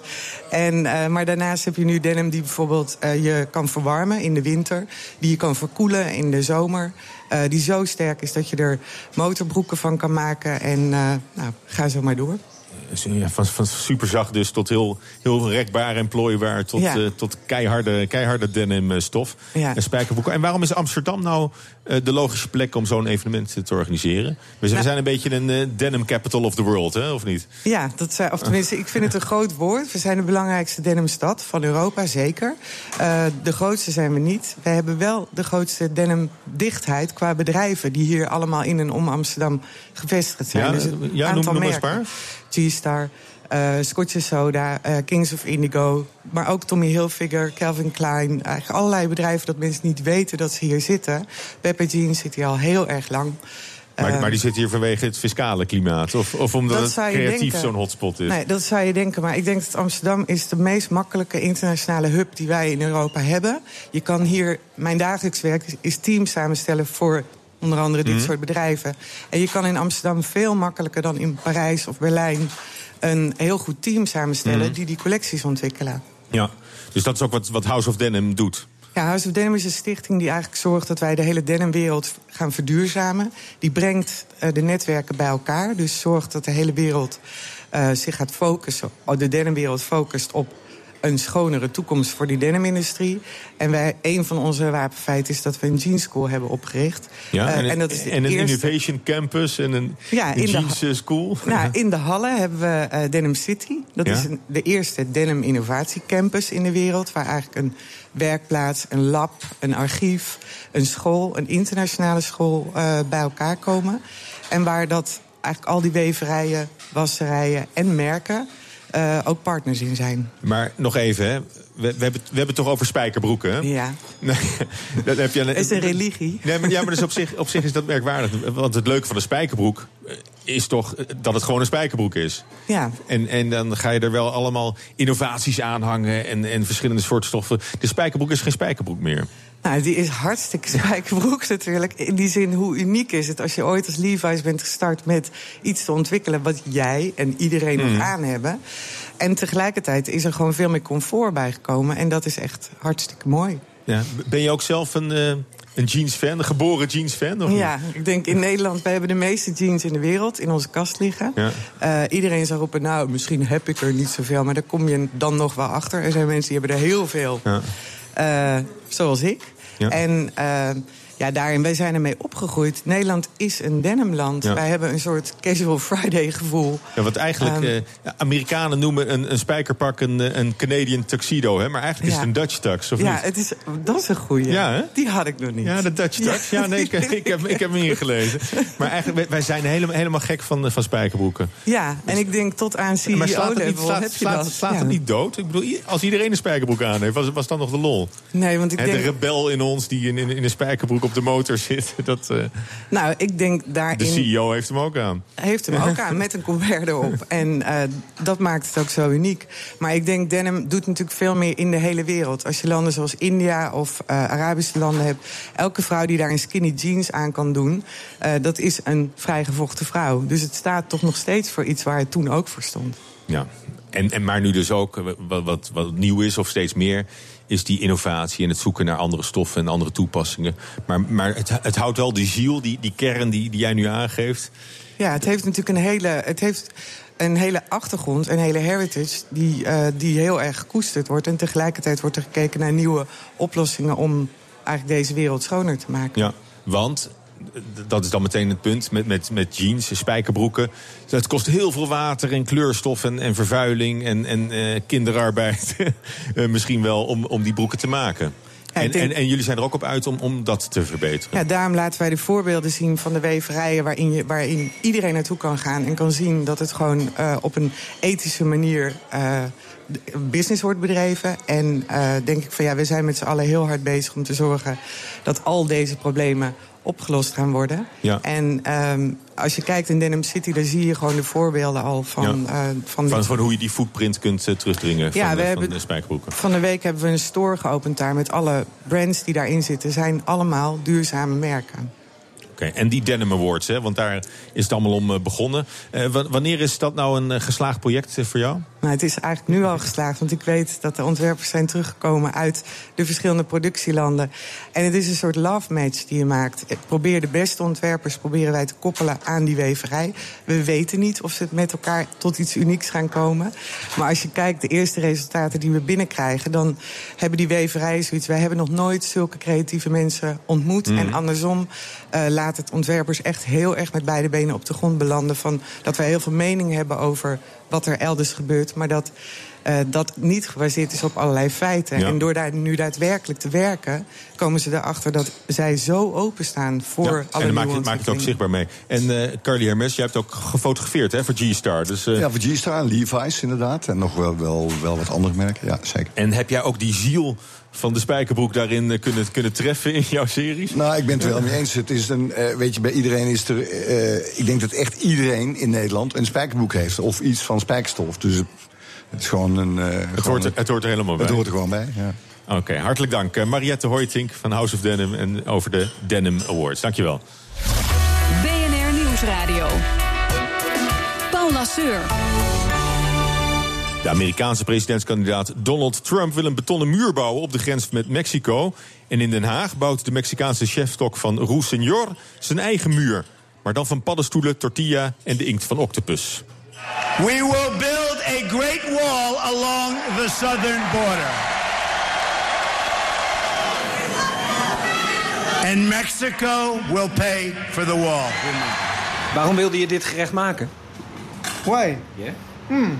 En, maar daarnaast heb je nu denim die bijvoorbeeld uh, je kan verwarmen in de winter. Die je kan verkoelen in de zomer. Uh, die zo sterk is dat je er motorbroeken van kan maken. En uh, nou, ga zo maar door. Ja, van, van super zacht dus tot heel, heel rekbaar en plooibaar... tot, Ja. uh, tot keiharde, keiharde denim stof Ja. en spijkerbroeken. En waarom is Amsterdam nou uh, de logische plek om zo'n evenement te organiseren? We zijn, zijn een beetje een uh, denim capital of the world, hè, of niet? Ja, dat zijn, of tenminste, ik vind het een groot woord. We zijn de belangrijkste denimstad van Europa, zeker. De grootste zijn we niet. We hebben wel de grootste denimdichtheid qua bedrijven... die hier allemaal in en om Amsterdam gevestigd zijn. Ja, dus ja, noem- noem eens een merken. G-Star, uh, Scotch Soda, uh, Kings of Indigo... maar ook Tommy Hilfiger, Calvin Klein. Eigenlijk allerlei bedrijven dat mensen niet weten dat ze hier zitten. Pepe Jeans zit hier al heel erg lang. Maar, Uh, maar die zit hier vanwege het fiscale klimaat? Of, of omdat Dat het creatief zo'n hotspot is? Nee, dat zou je denken. Maar ik denk dat Amsterdam is de meest makkelijke internationale hub die wij in Europa hebben. Je kan hier, mijn dagelijks werk is- is teams samenstellen voor onder andere dit Mhm. soort bedrijven. En je kan in Amsterdam veel makkelijker dan in Parijs of Berlijn een heel goed team samenstellen Mhm. die die collecties ontwikkelen. Ja, dus dat is ook wat, wat House of Denim doet. Ja, House of Denim is een stichting die eigenlijk zorgt dat wij de hele denimwereld gaan verduurzamen. Die brengt eh, de netwerken bij elkaar. Dus zorgt dat de hele wereld eh, zich gaat focussen, oh, de denimwereld focust op een schonere toekomst voor die denimindustrie. En wij, een van onze wapenfeiten is dat we een jeans school hebben opgericht. Ja, Eh, en, een- dat is de en een innovation campus en een, Ja, een in de jeans eh, school. Nou, in de Halle hebben we eh, Denim City. Dat Ja. is een, de eerste Denim Innovatiecampus in de wereld. Waar eigenlijk een werkplaats, een lab, een archief, een school, een internationale school bij elkaar komen. En waar dat eigenlijk al die weverijen, wasserijen en merken ook partners in zijn. Maar nog even, hè. We, we, hebben, het- we hebben het toch over spijkerbroeken, hè? Ja. Dat heb je, Het is een religie. Nee, maar, ja, maar dus op, zich, op zich is dat merkwaardig. Want het leuke van een spijkerbroek eh, is toch eh, dat het gewoon een spijkerbroek is. Ja. En, en dan ga je er wel allemaal innovaties aan hangen en, en verschillende soorten stoffen. De spijkerbroek is geen spijkerbroek meer. Nou, die is hartstikke spijkerbroek natuurlijk. In die zin, hoe uniek is het als je ooit als Levi's bent gestart met iets te ontwikkelen wat jij en iedereen nog aan hebben. En tegelijkertijd is er gewoon veel meer comfort bijgekomen. En dat is echt hartstikke mooi. Ja. Ben je ook zelf een, eh, een jeans-fan, een geboren jeans-fan? Ja, ik denk in Nederland, wij hebben de meeste jeans in de wereld in onze kast liggen. Ja. Eh, iedereen zou roepen, nou, misschien heb ik er niet zoveel, maar daar kom je dan nog wel achter. Er zijn mensen die hebben er heel veel, Ja. eh, zoals ik. Ja. En Ja, daarin, wij zijn ermee opgegroeid. Nederland is een denimland. Ja. Wij hebben een soort casual Friday gevoel. Ja, wat eigenlijk Ehm. eh, Amerikanen noemen een, een spijkerpak een, een Canadian tuxedo, hè? maar eigenlijk is het een Dutch tux, of ja, niet? het is, dat is een goeie. Ja, hè? Die had ik nog niet. Ja, de Dutch tux. Ja, nee, ik, ik, heb, ik heb hem ingelezen. Maar eigenlijk, wij- zijn helemaal, helemaal gek van, van spijkerbroeken. Ja, en ik denk tot aan maar slaat het, niet, CEO-level slaat, het niet dood? Ik bedoel, als iedereen een spijkerbroek aan heeft, was, was dan nog de lol? Nee, want ik denk... De rebel in ons die in, in, in een spijkerbroek op de motor zit. Dat, eh, Nou, ik denk de daarin... CEO heeft hem ook aan. heeft hem ook aan met een convert erop. En eh, dat maakt het ook zo uniek. Maar ik denk, denim doet natuurlijk veel meer in de hele wereld. Als je landen zoals India of eh, Arabische landen hebt... elke vrouw die daar een skinny jeans aan kan doen... dat is een vrijgevochten vrouw. Dus het staat toch nog steeds voor iets waar het toen ook voor stond. Ja, en, en maar nu dus ook, eh, wat, wat, wat nieuw is of steeds meer... is die innovatie en het zoeken naar andere stoffen en andere toepassingen. Maar, maar het, het houdt wel die ziel, die, die kern die, die jij nu aangeeft. Ja, het heeft natuurlijk een hele, het heeft een hele achtergrond, een hele heritage... Die, eh, die heel erg gekoesterd wordt. En tegelijkertijd wordt er gekeken naar nieuwe oplossingen... om eigenlijk deze wereld schoner te maken. Ja, want dat is dan meteen het punt met, met, met jeans, spijkerbroeken. Het kost heel veel water en kleurstof en, en vervuiling en, en eh, kinderarbeid. Eh, misschien wel om, om die broeken te maken. Ja, en, denk- en, en jullie zijn er ook op uit om, om dat te verbeteren. Ja, daarom laten wij de voorbeelden zien van de weverijen... waarin, je, waarin iedereen naartoe kan gaan en kan zien dat het gewoon eh, op een ethische manier... business wordt bedreven. En denk ik van ja, we zijn met z'n allen heel hard bezig om te zorgen... dat al deze problemen opgelost gaan worden. Ja. En ehm, als je kijkt in Denim City, dan zie je gewoon de voorbeelden al van, Ja. eh, van, Van, hoe je die footprint kunt eh, terugdringen Ja, van, we de- hebben- van de spijkerbroeken. Van de week hebben we een store geopend daar met alle brands die daarin zitten. Zijn allemaal duurzame merken. Oké, En die Denim Awards, hè, want daar is het allemaal om eh, begonnen. Eh, wa- wanneer is dat nou een eh, geslaagd project eh, voor jou? Nou, het is eigenlijk nu al geslaagd, want ik weet dat de ontwerpers zijn teruggekomen uit de verschillende productielanden. En het is een soort love match die je maakt. Ik probeer de beste ontwerpers proberen wij te koppelen aan die weverij. We weten niet of ze het met elkaar tot iets unieks gaan komen. Maar als je kijkt, de eerste resultaten die we binnenkrijgen, dan hebben die weverijen zoiets. Wij hebben nog nooit zulke creatieve mensen ontmoet. Mhm. En andersom eh, laat het ontwerpers echt heel erg met beide benen op de grond belanden. Van dat wij heel veel mening hebben over wat er elders gebeurt. Maar dat eh, dat niet gebaseerd is op allerlei feiten. Ja. En door daar nu daadwerkelijk te werken, komen ze erachter dat zij zo openstaan voor Ja, alle en dan nieuwe maak je, maak het ook zichtbaar mee. En eh, Carly Hermes, jij hebt ook gefotografeerd hè, voor G-Star. Dus, eh, Ja, voor G-Star en Levi's inderdaad. En nog wel, wel, wel wat andere merken, ja, zeker. En heb jij ook die ziel van de spijkerbroek daarin eh, kunnen, kunnen treffen in jouw series? Nou, ik ben het er wel mee eens. Het is een, eh, weet je, bij iedereen is er... eh, ik denk dat echt iedereen in Nederland een spijkerbroek heeft. Of iets van spijkerstof. Dus het, het is gewoon een... eh, Het gewoon hoort, er, een- het hoort er helemaal bij. het hoort er gewoon bij, ja. Oké, hartelijk dank. Mariette Hoytink van House of Denim en over de Denim Awards. Dankjewel. BNR Nieuwsradio. Paul Lasseur. De Amerikaanse presidentskandidaat Donald Trump wil een betonnen muur bouwen op de grens met Mexico. En in Den Haag bouwt de Mexicaanse chefstok van Roussenior zijn eigen muur. Maar dan van paddenstoelen, tortilla en de inkt van octopus. We will build a great wall along the southern border. And Mexico will pay for the wall. Waarom wilde je dit gerecht maken? Why? Yeah. Hmm.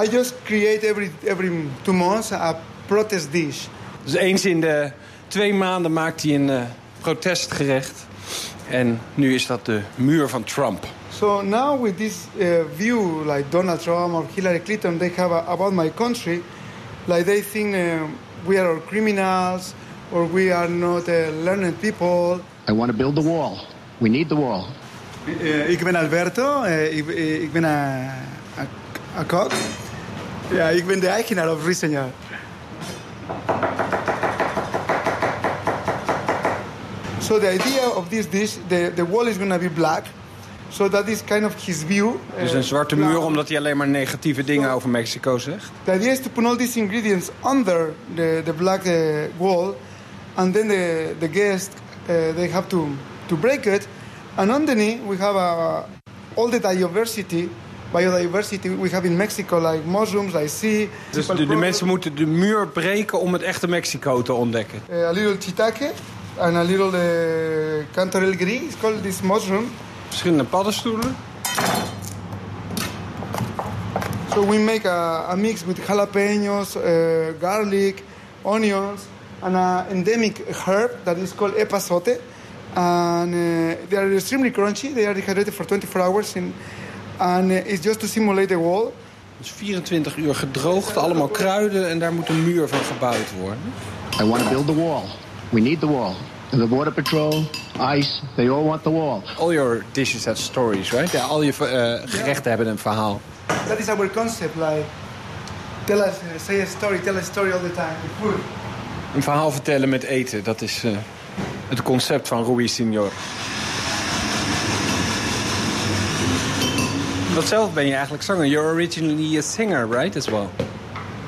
I just create every every two months a protest dish. Dus eens in de twee maanden maakt hij een eh, protestgerecht. En nu is dat de muur van Trump. So now with this uh, view, like Donald Trump or Hillary Clinton, they have a, about my country, like they think uh, we are all criminals or we are not uh, learned people. I want to build the wall. We need the wall. Uh, ik ben Alberto, uh, ik, uh, ik ben een een kok. Ja, ik ben de eigenaar van Risenjaar. So the idea of this dish, the, the wall is going to be black. So that is kind of his view. Dus een zwarte black. muur omdat hij alleen maar negatieve dingen over Mexico zegt. The idea is to put all these ingredients under the, the black uh, wall, and then the, the guests uh, they have to, to break it. And underneath we have uh, all the diversity, biodiversity we have in Mexico, like mushrooms, like sea. Dus de, de mensen moeten de muur breken om het echte Mexico te ontdekken. uh, a little shiitake, and a little uh, cantarell gris. It's called this mushroom. Verschillende paddenstoelen. So we make a, a mix with jalapenos, uh, garlic, onions, and an endemic herb that is called epazote. And uh, they are extremely crunchy. They are dehydrated for 24 hours, in, and uh, it's just to simulate the wall. Dus 24 uur gedroogd, allemaal kruiden en daar moet een muur van gebouwd worden. I want to build the wall. We need the wall. The Border Patrol, ICE, they all want the wall. All your dishes have stories, right? Ja, al je eh, gerechten hebben een verhaal. That is our concept. Like, tell us, uh, say a story, tell a story all the time. with food. Een verhaal vertellen met eten, dat is eh, het concept van Rui Signor. Want zelf ben je eigenlijk zanger. You're originally a singer, right, as well?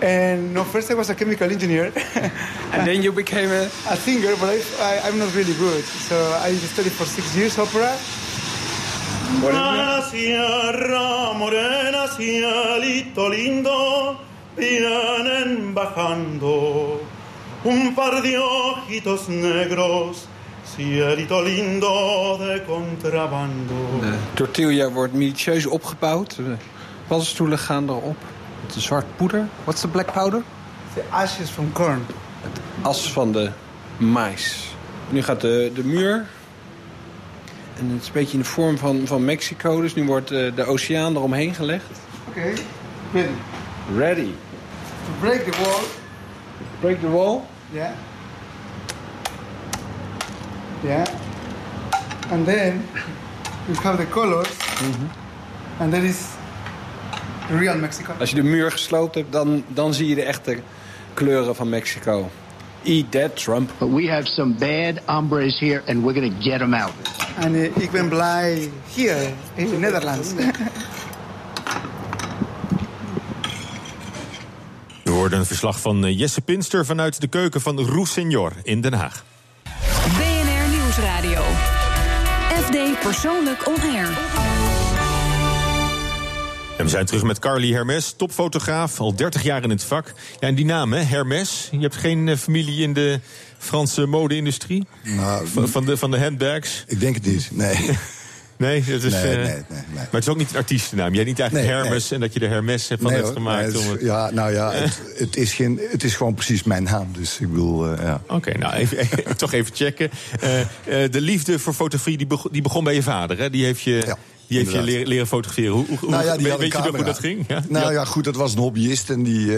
And no, first I was a chemical engineer. And then you became a... a singer, but I, I, I'm not really good. So I studied for six years opera. La sierra morena, cielito lindo, vienen bajando un par de ojitos negros, cielito lindo de contrabando. De tortilla wordt minutieus opgebouwd. De paddenstoelen gaan erop. Met een zwart poeder. Wat is de black powder? The ashes from corn. Het as van de mais. Nu gaat de, de muur. En het is een beetje in de vorm van, van Mexico. Dus nu wordt eh, de oceaan eromheen gelegd. Okay, ready. Ready. To break the wall, Break the wall. yeah. Yeah. And then you have the colors. And that is real Mexico. Als je de muur gesloopt hebt, dan, dan zie je de echte kleuren van Mexico. Eat that, Trump. But we have some bad hombres here, and we're going to get them out. En uh, ik ben blij hier in de Nederlands. We hoorden een verslag van eh, Jesse Pinster vanuit de keuken van Roes Senior in Den Haag. Persoonlijk On Air. En we zijn terug met Carly Hermes, topfotograaf, al 30 jaar in het vak. Ja, en die naam, hè, Hermes. Je hebt geen eh, familie in de Franse mode-industrie? Nou, van, van, de, van de handbags? Ik denk het niet, nee. Nee, dat is, Nee, eh, nee, nee, nee. Maar het is ook niet een artiestennaam. Jij niet eigenlijk Hermes en dat je de Hermes hebt van hoor. gemaakt. Nee, het is- om het- ja, nou ja, het, het, is geen, het is gewoon precies mijn naam. Dus ik bedoel, eh, ja. Oké, nou even, toch even checken. Eh, de liefde voor fotografie die begon, die begon bij je vader, hè? Die heeft je, die heeft je inderdaad. leren, leren fotograferen. Hoe, hoe, Nou ja, die weet, je nog hoe dat ging? Ja? Nou Ja. ja, goed, dat was een hobbyist en die...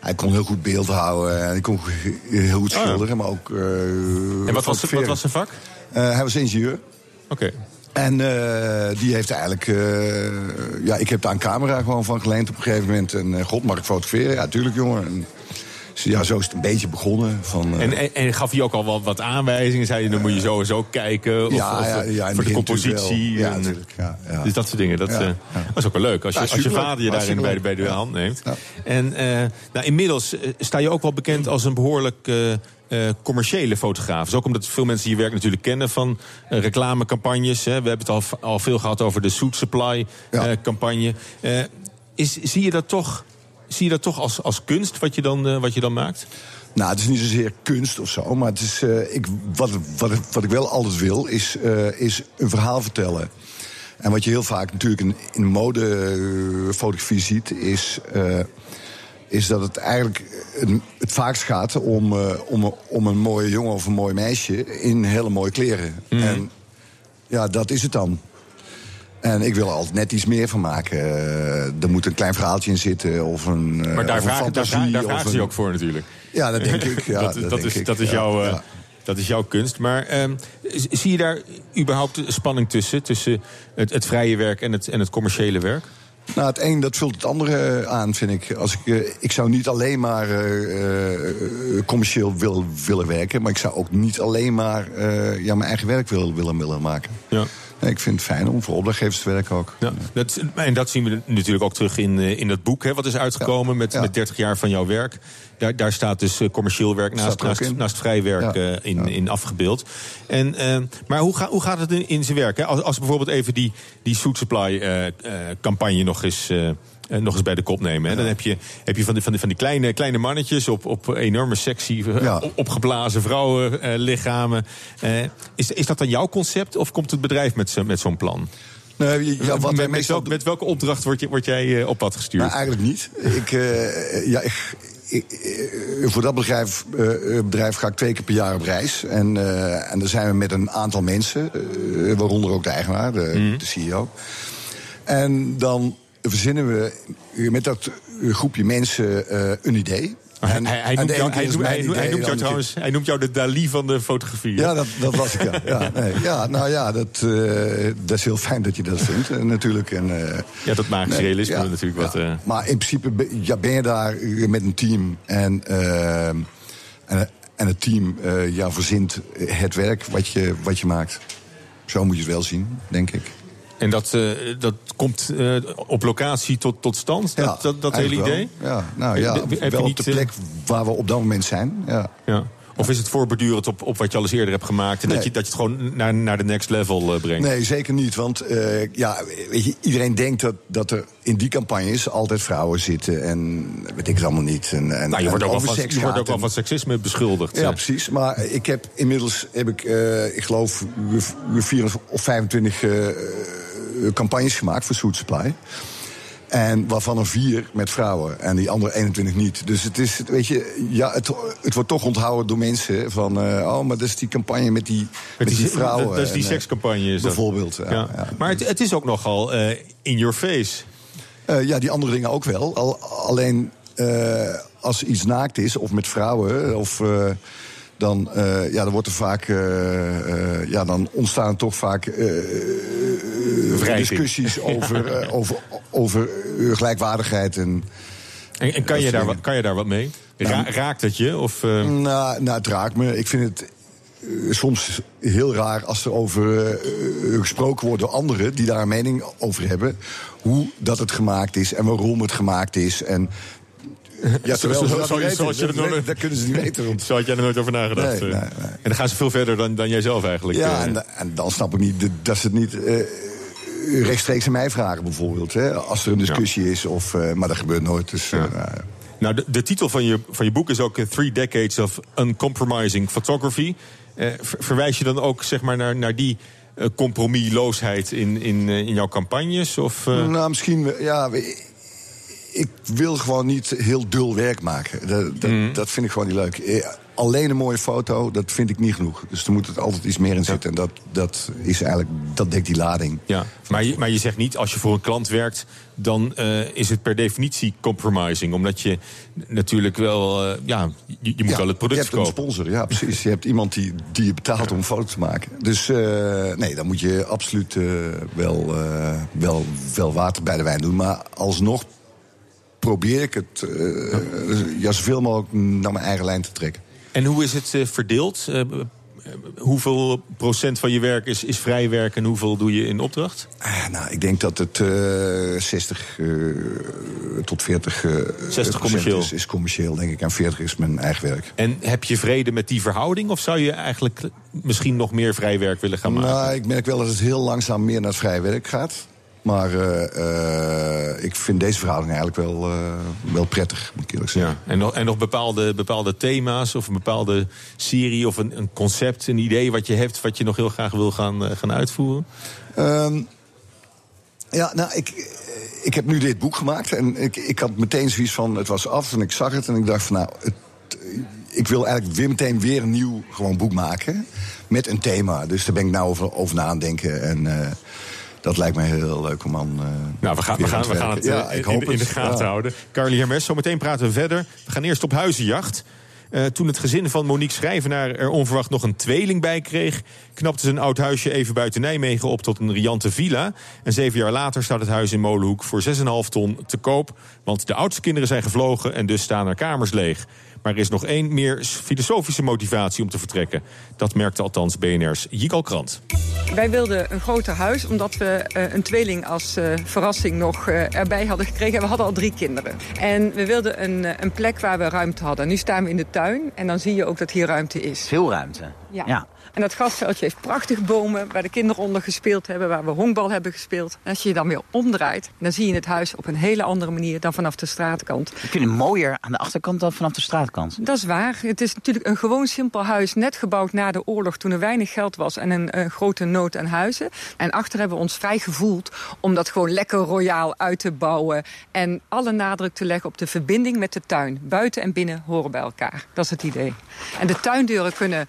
hij kon heel goed beeld houden en hij kon heel goed Oh, ja. schilderen, maar ook... eh, En wat was, wat was zijn vak? Hij was ingenieur. Oké. En eh, die heeft eigenlijk... eh, ja, ik heb daar een camera gewoon van geleend op een gegeven moment. En eh, god, mag ik fotograferen? Ja, tuurlijk, jongen. En, ja, zo is het een beetje begonnen. Van, En, en, en gaf hij ook al wat, wat aanwijzingen? Zei je, dan moet je zo en zo kijken? Of, Ja, of, ja, voor de compositie? Ja, en- natuurlijk, ja, ja. Dus dat soort dingen. Dat, is ook wel leuk. Als je, als je vader je daarin bij, de- bij de hand neemt. En nou, inmiddels sta je ook wel bekend als een behoorlijk... eh, eh, commerciële fotograaf. Ook omdat veel mensen je werk natuurlijk kennen van eh, reclamecampagnes. Hè. We hebben het al, al veel gehad over de Suit Supply eh, campagne. Is, zie je dat toch, zie je dat toch als, als kunst wat je, dan, wat je dan maakt? Nou, het is niet zozeer kunst of zo, maar het is, ik, wat, wat, wat ik wel altijd wil, is, is een verhaal vertellen. En wat je heel vaak natuurlijk in, in modefotografie ziet, is, is dat het eigenlijk een- het vaakst gaat om, eh, om, om een mooie jongen of een mooi meisje in hele mooie kleren. En ja, dat is het dan. En ik wil er altijd net iets meer van maken. Eh, er moet een klein verhaaltje in zitten of een. eh, Maar daar fantasie, daar vragen een- ze je ook voor natuurlijk. Ja, dat denk ik. Ja, dat, dat dat, denk is, ik, dat, is ja, jouw, eh, ja. dat is jouw kunst. Maar ehm, zie je daar überhaupt een spanning tussen? Tussen het, het vrije werk en het, en het commerciële werk? Nou, het een dat vult het andere aan, vind ik. Als ik, eh, ik zou niet alleen maar eh, eh, commercieel wil, willen werken, maar ik zou ook niet alleen maar eh, ja, mijn eigen werk wil, willen, willen maken. Ja. Nee, ik vind het fijn om voor opdrachtgevers te werken ook. Ja, dat, en dat zien we natuurlijk ook terug in, eh, in dat boek. Hè, wat is uitgekomen met, Ja. met 30 jaar van jouw werk. Daar, daar staat dus eh, commercieel werk naast, naast, naast vrij werk Ja. eh, in, in afgebeeld. En, eh, maar hoe, ga, hoe gaat het in, in zijn werk? Hè? Als, als bijvoorbeeld even die, die Suit Supply eh, eh, campagne nog eens, eh, eh, nog eens bij de kop nemen. Hè. Dan heb je, heb je van, die, van, die, van die kleine, kleine mannetjes op, op enorme sexy, eh, op- opgeblazen vrouwenlichamen. is, is dat dan jouw concept of komt het bedrijf met, zo- met zo'n plan? Nee, ja, wat met, met, meestal welk- met welke opdracht word, je, word jij eh, op pad gestuurd? Nou, eigenlijk niet. Ik, eh, ja, ik, ik- eh, voor dat bedrijf, eh, bedrijf ga ik twee keer per jaar op reis. En, eh, en daar zijn we met een aantal mensen, eh, waaronder ook de eigenaar, de, Mhm. de CEO. En dan verzinnen we met dat groepje mensen eh, een idee. hij, En- hij, hij, en noemt jou, ene keer hij, is noemt, mijn hij, noemt- idee, hij noemt de jou andere trouwens hij noemt jou de Dali van de fotografie. Ja, dat, dat was ik, ja. Ja, nee, ja, nou ja, dat, eh, dat is heel fijn dat je dat vindt, eh, natuurlijk. En, Ja, dat magisch nee, realisme ja, natuurlijk. Wat, Maar in principe ben, ja, ben je daar met een team en, en, en het team ja, verzint het werk wat je, wat je maakt. Zo moet je het wel zien, denk ik. En dat, eh, dat komt eh, op locatie tot, tot stand, dat, dat, dat hele idee? wel. Ja, nou ja, Heb je wel op niet, de eh, plek waar we op dat moment zijn. Ja. Ja. Of is het voorbedurend op, op wat je al eens eerder hebt gemaakt... en dat, je, dat je het gewoon naar, naar de next level eh, brengt? Nee, zeker niet. Want eh, ja, weet je, iedereen denkt dat, dat er in die campagnes altijd vrouwen zitten. En weet ik het allemaal niet. En, en, Nou, je wordt en ook wel van, je wordt ook wel van seksisme beschuldigd. Ja, eh. precies. Maar ik heb inmiddels, heb ik, eh, ik geloof, we- we 24 of 25 eh, eh, campagnes gemaakt voor Food Supply. En waarvan er vier met vrouwen en die andere 21 niet. Dus het is, weet je, ja, het, het wordt toch onthouden door mensen van, eh, oh, maar dat is die campagne met die, met die, vrouwen. Dat, dat is die En, eh, sekscampagne. Is bijvoorbeeld, ja, Ja. ja. Maar het, het is ook nogal eh, in your face. Eh, ja, die andere dingen ook wel. Al, alleen eh, als iets naakt is, of met vrouwen, of, eh, dan, eh, ja, dan wordt er vaak. eh, eh, ja, dan ontstaan toch vaak discussies over, over, over gelijkwaardigheid. En, En, en kan, je daar, wat- kan je daar wat mee? Ra- Nou, raakt het je? Of, Nou, nou, het raakt me. Ik vind het soms heel raar als er over gesproken wordt door anderen die daar een mening over hebben. Hoe dat het gemaakt is en waarom het gemaakt is. En ja, terwijl dat Zo- niet weten. zoals je Dat nog- weet- dat kunnen ze niet weten. Want, Zo had jij er nooit over nagedacht. Nee, eh. nee, nee. En dan gaan ze veel verder dan, dan jij zelf eigenlijk. ja, eh. en, da- en dan snap ik niet dat ze het niet eh, rechtstreeks aan mij vragen, bijvoorbeeld. Hè, als er een discussie is. Of, maar dat gebeurt nooit. Dus, nou, Nou, de, de titel van je, van je boek is ook Three Decades of Uncompromising Photography. Ver- verwijs je dan ook zeg maar, naar, naar die compromisloosheid in, in, in jouw campagnes? Of, Nou, misschien. Ja, we- ik wil gewoon niet heel dul werk maken. Dat, dat, Mhm. dat vind ik gewoon niet leuk. Eh, Alleen een mooie foto, dat vind ik niet genoeg. Dus er moet er altijd iets meer in zitten. En dat, dat is eigenlijk, dat dekt die lading. ja. maar, je, maar je zegt niet, als je voor een klant werkt... dan eh, is het per definitie compromising. Omdat je natuurlijk wel... eh, ja, je, je moet Ja, wel het product je hebt een verkopen. sponsor, ja precies. Je hebt iemand die, die je betaalt om een foto te maken. Dus nee, dan moet je absoluut wel, wel, wel water bij de wijn doen. Maar alsnog probeer ik het eh, ja, zoveel mogelijk naar mijn eigen lijn te trekken. En hoe is het eh, verdeeld? Eh, hoeveel procent van je werk is, is vrij werk en hoeveel doe je in opdracht? Ah, nou, ik denk dat het eh 60 eh, tot 40 eh, 60 procent commercieel. Is, is commercieel, denk ik. En 40 is mijn eigen werk. En heb je vrede met die verhouding? Of zou je eigenlijk misschien nog meer vrij werk willen gaan maken? Nou, ik merk wel dat het heel langzaam meer naar het vrije werk gaat. Maar eh, eh, ik vind deze verhouding eigenlijk wel, eh, wel prettig, moet ik eerlijk zeggen. En nog, en nog bepaalde, bepaalde thema's of een bepaalde serie of een, een concept, een idee wat je hebt... wat je nog heel graag wil gaan, gaan uitvoeren? Ehm, ja, nou, ik, ik heb nu dit boek gemaakt. En ik, ik had meteen zoiets van, het was af en ik zag het. En ik dacht van, nou, het, ik wil eigenlijk weer meteen weer een nieuw gewoon boek maken. Met een thema. Dus daar ben ik nou over, over na aan denken. En dat lijkt mij heel leuk om aan. eh, Nou, we gaan, we gaan, aan we gaan het eh, Ja, in, in de gaten Ja. houden. Carly Hermes, zometeen praten we verder. We gaan eerst op huizenjacht. Eh, toen het gezin van Monique Schrijvenaar er onverwacht nog een tweeling bij kreeg... knapte ze een oud huisje even buiten Nijmegen op tot een riante villa. En zeven jaar later staat het huis in Molenhoek voor 6,5 ton te koop. Want de oudste kinderen zijn gevlogen en dus staan er kamers leeg. Maar er is nog één meer filosofische motivatie om te vertrekken. Dat merkte althans BNR's Jikal Krant. Wij wilden een groter huis omdat we eh, een tweeling als eh, verrassing nog eh, erbij hadden gekregen. We hadden al drie kinderen. En we wilden een, een plek waar we ruimte hadden. Nu staan we in de tuin en dan zie je ook dat hier ruimte is. Veel ruimte. Ja. Ja. En dat grasveldje heeft prachtige bomen waar de kinderen onder gespeeld hebben, waar we honkbal hebben gespeeld. En als je je dan weer omdraait, dan zie je het huis op een hele andere manier dan vanaf de straatkant. Je kunt het mooier aan de achterkant dan vanaf de straatkant. Dat is waar. Het is natuurlijk een gewoon simpel huis, net gebouwd na de oorlog toen er weinig geld was en een, een grote nood aan huizen. En achter hebben we ons vrij gevoeld om dat gewoon lekker royaal uit te bouwen en alle nadruk te leggen op de verbinding met de tuin. Buiten en binnen horen bij elkaar. Dat is het idee. En de tuindeuren kunnen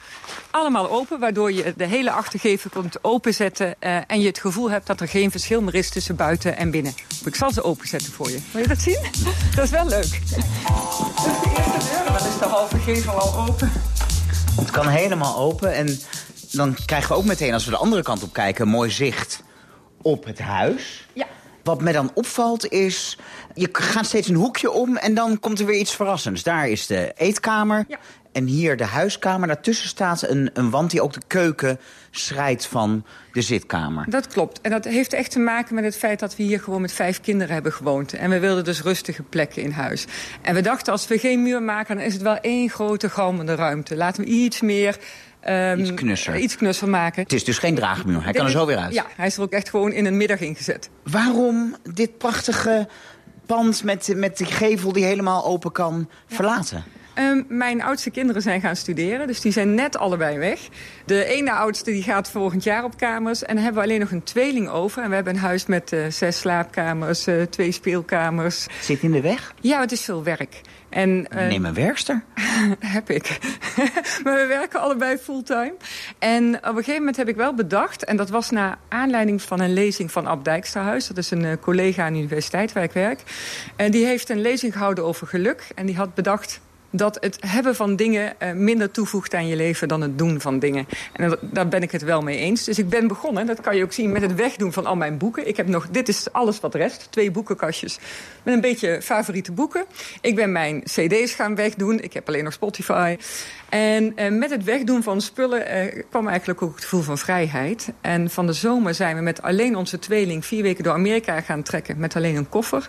allemaal open, waardoor je de hele achtergevel kunt openzetten eh, en je het gevoel hebt dat er geen verschil meer is tussen buiten en binnen. Ik zal ze openzetten voor je. Wil je dat zien? Dat is wel leuk. Dat is de eerste deur, dan is de halve gevel al open. Het kan helemaal open en dan krijgen we ook meteen, als we de andere kant op kijken... een mooi zicht op het huis. Ja. Wat mij dan opvalt is, je gaat steeds een hoekje om... en dan komt er weer iets verrassends. Daar is de eetkamer en hier de huiskamer. Daartussen staat een, een wand die ook de keuken scheidt van de zitkamer. Dat klopt. En dat heeft echt te maken met het feit dat we hier gewoon met vijf kinderen hebben gewoond. En we wilden dus rustige plekken in huis. En we dachten, als we geen muur maken, dan is het wel één grote galmende ruimte. Laten we iets meer... ehm, Iets knusser. Iets knusser maken. Het is dus geen draagmuur, hij kan er zo weer uit. Ja, hij is er ook echt gewoon in een middag ingezet. Waarom dit prachtige pand met, met die gevel die helemaal open kan verlaten? Ehm, mijn oudste kinderen zijn gaan studeren, dus die zijn net allebei weg. De ene oudste die gaat volgend jaar op kamers. En dan hebben we alleen nog een tweeling over. En we hebben een huis met eh, zes slaapkamers, eh, twee speelkamers. Zit in de weg? Ja, het is veel werk. En, eh, Neem een werkster. heb ik. maar we werken allebei fulltime. En op een gegeven moment heb ik wel bedacht... en dat was na aanleiding van een lezing van Ab Dijksterhuis... dat is een collega aan de universiteit waar ik werk. En die heeft een lezing gehouden over geluk. En die had bedacht dat het hebben van dingen eh, minder toevoegt aan je leven dan het doen van dingen. En daar ben ik het wel mee eens. Dus ik ben begonnen, dat kan je ook zien, met het wegdoen van al mijn boeken. Ik heb nog, dit is alles wat rest, twee boekenkastjes met een beetje favoriete boeken. Ik ben mijn cd's gaan wegdoen, ik heb alleen nog Spotify. En eh, met het wegdoen van spullen eh, kwam eigenlijk ook het gevoel van vrijheid. En van de zomer zijn we met alleen onze tweeling vier weken door Amerika gaan trekken met alleen een koffer.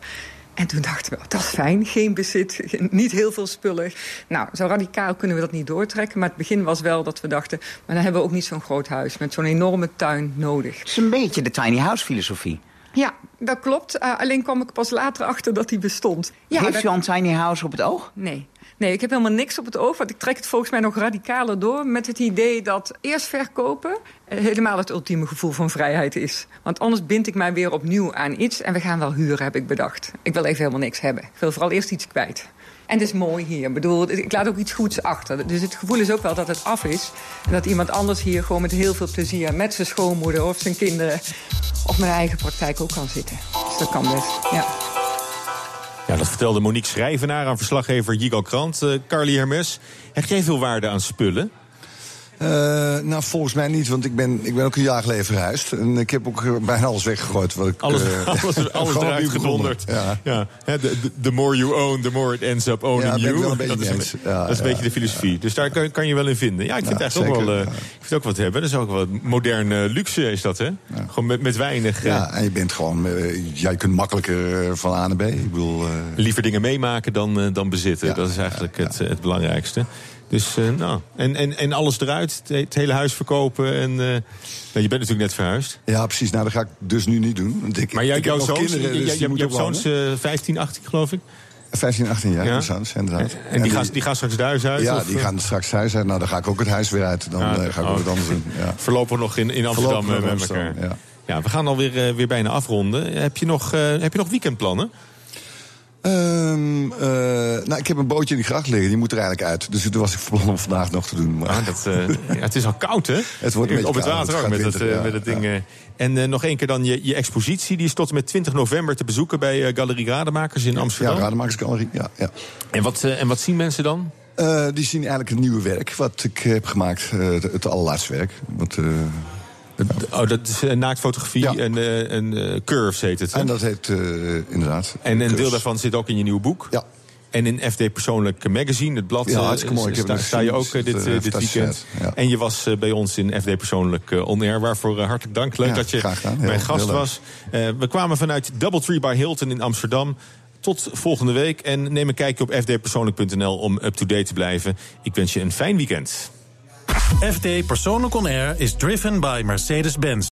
En toen dachten we, dat is fijn, geen bezit, niet heel veel spullen. Nou, zo radicaal kunnen we dat niet doortrekken. Maar het begin was wel dat we dachten... maar dan hebben we ook niet zo'n groot huis met zo'n enorme tuin nodig. Het is een beetje de tiny house filosofie. Ja, dat klopt. Uh, alleen kwam ik pas later achter dat die bestond. Ja, Heeft dat- u al een tiny house op het oog? Nee. Nee, ik heb helemaal niks op het oog. Want ik trek het volgens mij nog radicaler door met het idee dat eerst verkopen eh, helemaal het ultieme gevoel van vrijheid is. Want anders bind ik mij weer opnieuw aan iets en we gaan wel huren, heb ik bedacht. Ik wil even helemaal niks hebben. Ik wil vooral eerst iets kwijt. En het is mooi hier. Ik bedoel, ik laat ook iets goeds achter. Dus het gevoel is ook wel dat het af is. En dat iemand anders hier gewoon met heel veel plezier... met zijn schoonmoeder of zijn kinderen... of mijn eigen praktijk ook kan zitten. Dus dat kan best, ja. Ja, dat vertelde Monique Schrijvenaar aan verslaggever Jigal Krant. Eh Carly Hermes, hecht jij veel waarde aan spullen? Eh, nou, volgens mij niet, want ik ben, ik ben ook een jaar geleden verhuisd. En ik heb ook eh, bijna alles weggegooid. Wat ik, Alles, eh, alles, alles eruit gedonderd. Ja. The, more you own, the more it ends up owning Ja, you. dat is, een, eens. Ja, dat is een ja, beetje de filosofie. Dus daar kan, kan je wel in vinden. Ja, ik vind het eigenlijk ook wel, ik vind ook wat hebben. Dat is ook wel moderne luxe is dat, hè? Gewoon met, met weinig... Ja, en je bent gewoon, jij kunt makkelijker van A naar B. Ik bedoel, liever dingen meemaken dan, dan bezitten. Dat is eigenlijk Het, het belangrijkste. Dus, eh, nou, en, en, en alles eruit, het, hele huis verkopen. En, eh, nou, je bent natuurlijk net verhuisd. ja, precies. Nou, dat ga ik dus nu niet doen. Want ik, Maar jij, ik jouw zoons, kinderen, je, dus je, hebt zoons wonen. eh, 15, 18 geloof ik. 15, 18 jaar, Ja. zoons, inderdaad. En die, gaan, die gaan straks thuis uit? Ja, of, die eh? gaan straks thuis uit. Nou, dan ga ik ook het huis weer uit. Dan eh, ga ik oh. ook wat anders doen. Ja. Voorlopig nog in, in Amsterdam eh, met elkaar. Amsterdam, Ja. we gaan alweer eh, weer bijna afronden. Heb je nog, eh, heb je nog weekendplannen? Ehm, eh, nou, ik heb een bootje in de gracht liggen. Die moet er eigenlijk uit. Dus toen was ik van plan om vandaag nog te doen. Maar Ah, dat, eh, ja, het is al koud, hè? Het wordt een Op het water het ook, met, dat, winter, eh, ja, met dat ding. En nog één keer dan je, je expositie. Die is tot en met 20 november te bezoeken bij Galerie Rademakers in ja, Amsterdam. Rademakersgalerie. Ja, ja. en, wat, en wat zien mensen dan? Die zien eigenlijk het nieuwe werk wat ik heb gemaakt. het, het allerlaatste werk. Wat, eh, Oh, dat is eh, naaktfotografie Ja. en, en eh, Curves heet het. hè? en dat heet inderdaad. En een deel daarvan zit ook in je nieuwe boek. Ja. En in FD Persoonlijk Magazine, het blad, Ja, hartstikke mooi. Ik heb sta, je ook dit, weekend. ja. En je was bij ons in FD Persoonlijk On Air. Waarvoor hartelijk dank. Leuk Ja, dat je mijn gast heel was. We kwamen vanuit Doubletree by Hilton in Amsterdam. Tot volgende week. En neem een kijkje op fdpersoonlijk.nl om up-to-date te blijven. Ik wens je een fijn weekend. FD Persoonlijk On Air is driven by Mercedes-Benz.